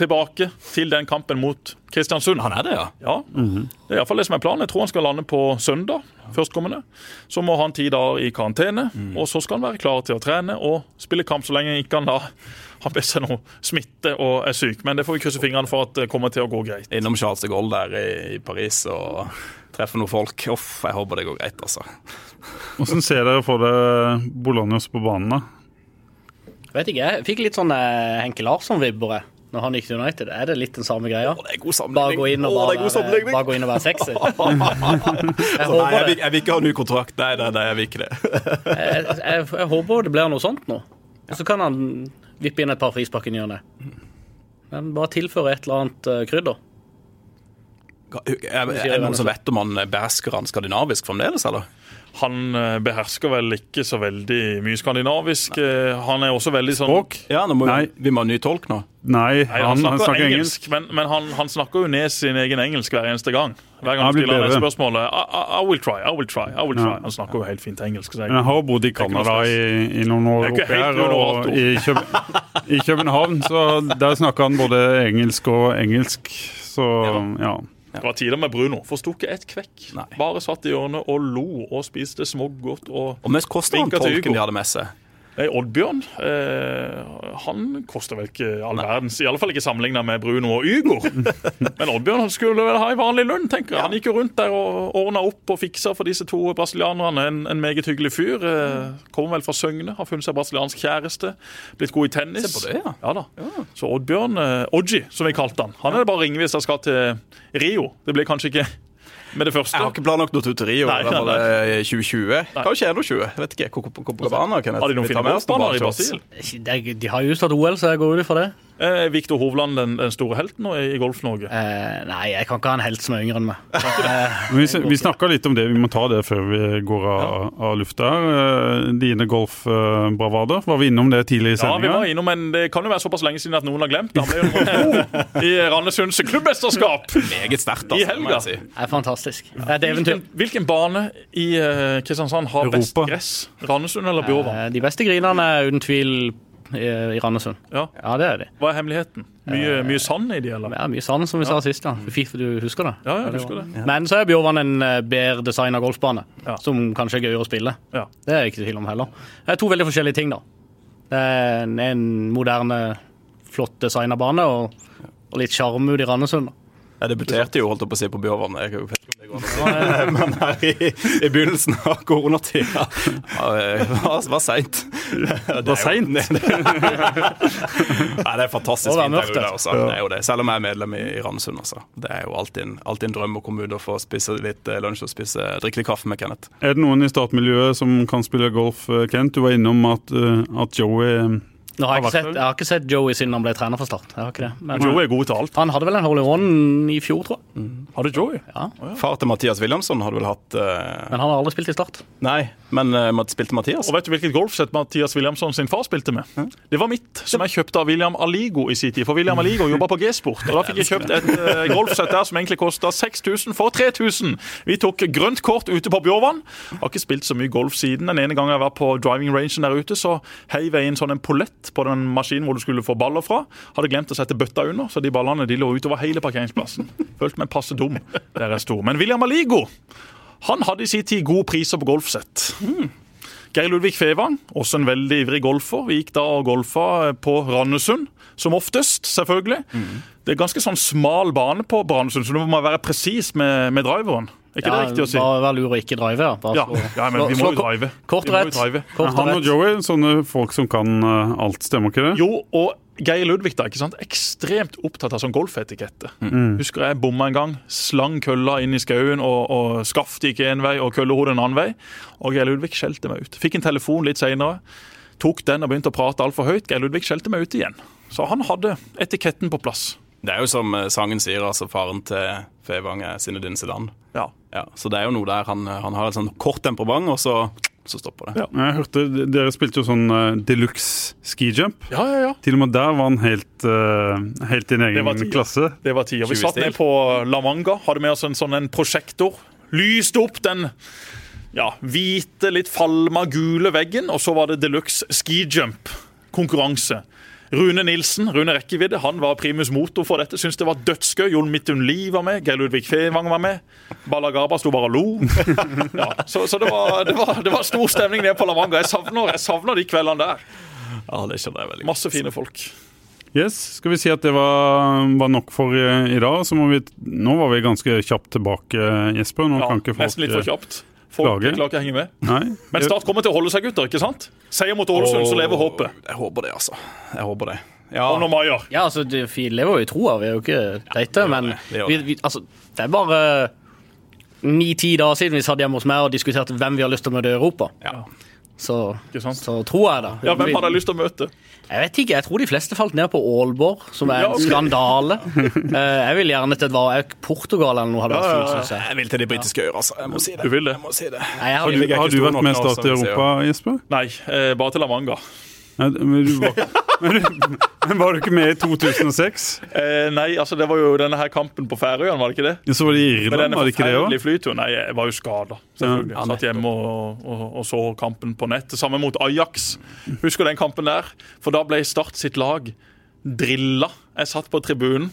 tilbake til den kampen mot Kristiansund. Han er det, ja. Ja, Det er iallfall det som er planen. Jeg tror han skal lande på søndag førstkommende. Så må han ti dager i karantene, og så skal han være klar til å trene og spille kamp så lenge ikke han da har med seg noe smitte og er syk. Men det får vi krysse fingrene for at det kommer til å gå greit. Innom Charles de Gaulle der i, Paris og treffer noen folk. Uff, jeg håper det går greit, altså. Hvordan ser dere for dere Bolanios på banen? da? Vet ikke, jeg fikk litt sånn eh, Henke Larsson-vibber når han gikk til United. Er det litt den samme greia? Å, det er god Bare gå inn og bare, være, sammenligning. bare gå inn og være sexy. Jeg Nei, jeg, vil, jeg vil ikke ha ny kontrakt. Nei, nei, nei, jeg vil ikke det. Jeg, jeg, jeg håper det blir noe sånt nå. Så kan han vippe inn et par frispark i ny og ne. Men bare tilføre et eller annet eh, krydder. Er, er det noen som vet om han behersker han skandinavisk fremdeles, eller? Han eh, behersker vel ikke så veldig mye skandinavisk. Eh, Han er også veldig sånn Språk? Ja, nå må Nei. vi, vi må ha ny tolk nå. Nei, Nei, han, han snakker engelsk. men, men han, han snakker jo ned sin egen engelsk hver eneste gang. Hver gang Han han stiller det spørsmålet I, I, will try, I will try, I will try. Ja. Han snakker jo helt fint engelsk. Så jeg, Men jeg har bodd i Canada i, i noen år oppi her, og i, Køb i København, så der snakker han både engelsk og engelsk. Så ja. Det var tider med Bruno. Forsto ikke ett kvekk. Nei. Bare satt i hjørnet og lo og spiste smågodt. Og Og mest kosta han tolken de hadde med seg. Nei, Oddbjørn eh, han koster vel ikke all verdens, i alle fall ikke sammenligna med Bruno og Ygor. Men Oddbjørn han skulle vel ha en vanlig lønn, tenker jeg. Han gikk jo rundt der og ordna opp og fiksa for disse to brasilianerne. En, en meget hyggelig fyr. Eh, Kommer vel fra Søgne, har funnet seg brasiliansk kjæreste. Blitt god i tennis. Se på det, ja. ja da. Så Oddbjørn, eh, Odji, som vi kalte han, han er det bare å ringe hvis han skal til Rio. Det blir kanskje ikke med det første. Jeg har ikke planlagt noe tuteri over 2020 Nei, nei, eh, 2020. Kanskje 21. Jeg vet ikke. Copacabana, Har de noen finne golfbaner i. Brasil? De, har jo utsatt OL, så jeg går ut ifra det. Eh, Viktor Hovland, den, den store helten nå i Golf-Norge. Eh, nei, jeg kan ikke ha en helt som er yngre enn meg. Eh, Vi, vi snakka litt om det, vi må ta det før vi går av, av lufta. Eh, Dine golfbravader, var vi innom det tidlig i Ja, vi var sendinga? innom, men Det kan jo være såpass lenge siden at noen har glemt. Han ble jo i Randesunds klubbmesterskap Meget sterkt, altså. i helga. si. det er fantastisk. Det er et eventyr. Hvilken, hvilken bane i Kristiansand har best gress? Randesund eller Bjåvann? Eh, de beste grinene er uten tvil i, i Randesund. Ja. Ja, det er de. Hva er hemmeligheten? Mye, mye sand i de, eller? Er mye sand, som vi sa sist. da. Fy, Du husker det? Ja, jeg husker det. Men så er Bjørvann en eh, bedre designa golfbane, Ja. som kanskje er gøyere å spille. Ja. Det er jeg ikke til tvil om heller. Det er to veldig forskjellige ting, da. Det er en, en moderne, flott designa bane og, og litt sjarm ut i Randesund. da. Jeg debuterte jo holdt jeg på å si på Bjørvann. Jeg vet ikke om det går an. Men her i, i begynnelsen av koronatida det var, var seint. Det var seint. Nei, det er fantastisk fint der ute. Altså. Det er jo det. Selv om jeg er medlem i, i Randesund. Altså. Det er jo alltid en, alltid en drøm å komme ut og få spise litt eh, lunsj og spise, drikke litt kaffe med Kenneth. Er det noen i startmiljøet som kan spille golf, eh, Kent? Du var innom at, eh, at Joey Nå har jeg, ikke sett, jeg har ikke sett Joey siden han ble trener for Start. Jeg har ikke det. Men Joey er god til alt. han hadde vel en hole in one i fjor, tror jeg. Hadde du Joey? Ja. Far til Mathias Williamson hadde vel hatt uh... Men han har aldri spilt i Start. Nei, men uh, spilte Mathias? Og vet du hvilket golfsett Mathias Williamson sin far spilte med? Det var mitt, som jeg kjøpte av William Aligo i sin tid. For William Aligo jobba på G-sport. Og da fikk jeg kjøpt et uh, golfsett der som egentlig kosta 6000 for 3000. Vi tok grønt kort ute på Bjåvann. Har ikke spilt så mye golf siden. Den ene gangen jeg var på driving rangen der ute, så heiv jeg inn sånn en pollett på den maskinen hvor du skulle få baller fra. Hadde glemt å sette bøtta under, så de ballene de lå utover hele parkeringsplassen. Følte meg passe dum der jeg sto. Men William Aligo han hadde i sin tid gode priser på golfsett. Geir Ludvig Fevang, også en veldig ivrig golfer. Vi gikk da og golfa på Randesund, som oftest, selvfølgelig. Det er ganske sånn smal bane på Randesund, så du må være presis med, med driveren. Er ikke det riktig å si? Bare vær lur og ikke drive, ja. Bare Ja, ja, men vi må jo drive. Kort Vi og må rett. drive. Kort Han og. Joey, sånne folk som kan eh, alt, stemmer ikke det? Jo, og Geir Ludvig da, ikke sant? ekstremt opptatt av sånn golfetikette. Husker jeg bomma en gang, slang kølla inn i skauen, og, og skaftet gikk en vei og køllehodet en annen vei. Og Geir Ludvig skjelte meg ut. Fikk en telefon litt seinere. Tok den og begynte å prate altfor høyt. Geir Ludvig skjelte meg ut igjen. Så han hadde etiketten på plass. Det er jo som eh, sangen sier, altså faren til Fevang er Sinedine Zidane. Ja. Ja, så det er jo noe der han, han har et sånn kort temperament, og så, så stopper det. Ja. Jeg hørte Dere spilte jo sånn uh, deluxe skijump. Ja, ja, ja. Til og med der var han helt, uh, helt i en egen klasse. Det var tida. Vi satt ned på La Manga, hadde med oss en sånn en prosjektor. Lyste opp den ja, hvite, litt falma, gule veggen, og så var det deluxe skijump-konkurranse. Rune Nilsen, Rune Rekkevidde, han var primus motor for dette. Syns det var dødsgøy. Jon Midtun Lie var med. Geir Ludvig Fevang var med. Balagaba sto bare og lo. Ja, så så det, var, det, var, det var stor stemning nede på La Manga. Jeg savner, jeg savner de kveldene der. Ja, det skjønner jeg veldig. Masse fine folk. Yes, Skal vi si at det var, var nok for i, i dag? Så må vi, nå var vi ganske kjapt tilbake, Jesper. Nå Ja, kan ikke folk nesten litt for kjapt. Folk klarer ikke å henge med. Nei. Men Start kommer til å holde seg, gutter. ikke sant? Seier mot Ålesund, så lever håpet. Jeg håper det, altså. Jeg håper det. Ja, Og når Maier Ja, altså, vi lever jo i troa, vi er jo ikke teite, men det vi, vi, altså, det er bare ni-ti dager siden vi satt hjemme hos meg og diskuterte hvem vi har lyst til å møte i Europa. ja. Så, Ikke sant? så tror jeg det. Ja, Hvem hadde jeg lyst til å møte? Jeg vet ikke, jeg tror de fleste falt ned på Aalborg, som er Ja, en skandale. Eh, jeg vil gjerne til et var Portugal eller noe hadde vært fint, synes jeg. Jeg vil til de britiske øyer, altså. Jeg må si det. Du vil det? Jeg må si det. Nei, jeg har, Har du, har du vært mest Start i. Europa, Jesper? Nei, eh, bare til La Manga. Nei, men, du var, men, var du ikke med i 2006? Eh, nei, altså det var jo denne her kampen på Færøyene, var det ikke det? Så var det i Irland, var det ikke det òg? flyturen. Nei, jeg var jo skada, selvfølgelig. Ja, Satt hjemme og, og, og så kampen på nett. Samme mot Ajax. Husker den kampen der? For da ble Start sitt lag drilla. Jeg satt på tribunen.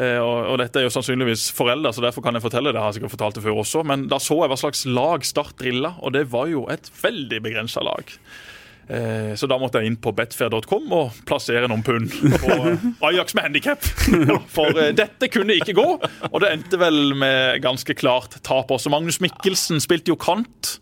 Eh, og, og dette er jo sannsynligvis foreldre, så derfor kan jeg fortelle det. Jeg har sikkert fortalt det før også, Men da så jeg hva slags lag Start drilla, og det var jo et veldig begrensa lag. Eh, Så da måtte jeg inn på betfair.com og plassere noen pund på Ajax med handikap. For eh, dette kunne ikke gå, og det endte vel med ganske klart tap også. Magnus Mikkelsen spilte jo kant.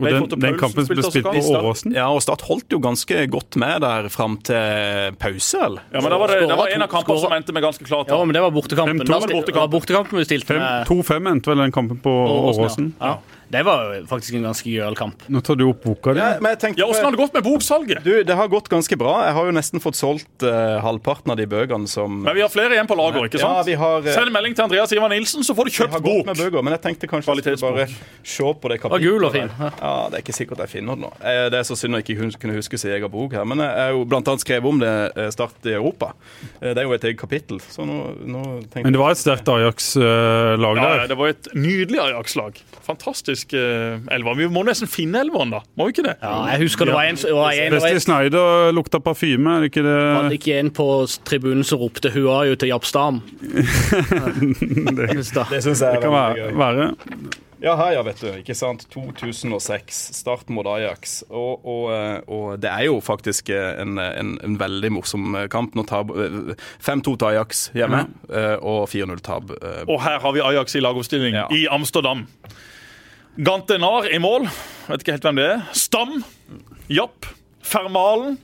Og den, den kampen ble spilt på. Åråsen. Ja, og Start holdt jo ganske godt med der fram til pause, eller? Ja, men da var det, det var en av kampene som endte med ganske klart Ja, men det var bortekampen. Fem-to Da var sti- bortekampen. det var bortekampen vi stilte Fem- med 2-5 endte vel den kampen på Åråsen, Åråsen. Ja. Det var faktisk en ganske gøyal kamp. Nå tar du opp boka di. Ja, Åssen har det gått med boksalget? Du, Det har gått ganske bra. Jeg har jo nesten fått solgt uh, halvparten av de bøkene som Men vi har flere igjen på lager, ikke sant? Ja, vi har, Uh, Send melding til Andreas Ivar Nilsen, så får du Jeg har kjøpt gått bok. med bøker, men jeg tenkte kanskje jeg bare se på det kapitlet. gul og fin, Ja. Ja, Det er ikke sikkert jeg finner det nå. Eh, Det er så synd å ikke kunne huske sin egen bok her. Men jeg har jo blant annet skrevet om det Start i Europa. Det er jo et eget kapittel. Så nå, nå Men det var et sterkt Ajax-lag Ja, ja, det var et nydelig Ajax-lag. Fantastisk eh, elver. Vi må nesten finne elveren, da. Må vi ikke det? Ja, jeg husker det var en, det var en, det Wesley Snyder lukta parfyme, er det ikke var det det? ikke en på tribunen som ropte 'hua jo til Jappstam'? det, Det syns jeg Det kan være. være. Ja, her, ja, vet du. Ikke sant. 2006. Start mot Ajax. Og, og, eh, og det er jo faktisk eh, en, en, en veldig morsom kamp. Nå tar eh, 5-2 til Ajax hjemme, mm. og 4-0-tap. eh, Og her har vi Ajax i lagoppstilling Ja. i Amsterdam. Gantenar i mål. Vet ikke helt hvem det er. Stam. Japp. Fermalen.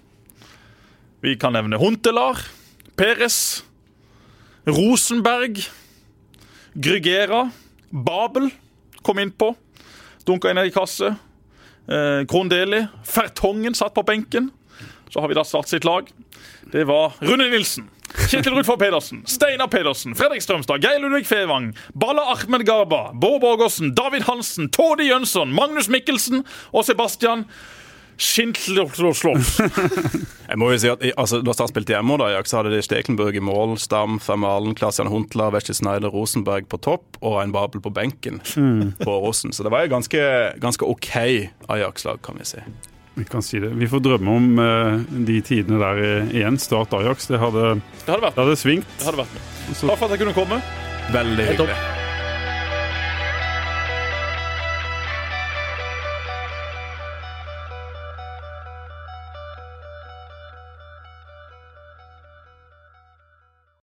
Vi kan nevne Huntelar. Peres. Rosenberg. Grygera. Babel kom innpå. Dunka inn i kasse. Eh, Krondeli. Fertongen satt på benken. Så har vi da Start sitt lag. Det var Rune Nilsen. Kjetil Rudfor Pedersen, Steinar Pedersen, Fredrik Strømstad, Geir Ludvig Fevang, Balla Ahmed Garba, Bård Borgersen, David Hansen, Tord Jønsson, Magnus Mikkelsen og Sebastian. Jeg må jo si at altså, Da Start spilte hjemme da, så hadde de Stekenburg i mål, Stam, Fermalen, Klasian Huntler, Wesley Snyder, Rosenberg på topp og en Babel på benken på Åsen. Så det var jo ganske, ganske OK Ajax-lag, kan vi si. Vi kan si det. Vi får drømme om uh, de tidene der eh, igjen. Start Ajax. Det hadde, Det hadde vært det hadde svingt. det hadde vært med. Så- Takk for at jeg kunne komme. Veldig hyggelig.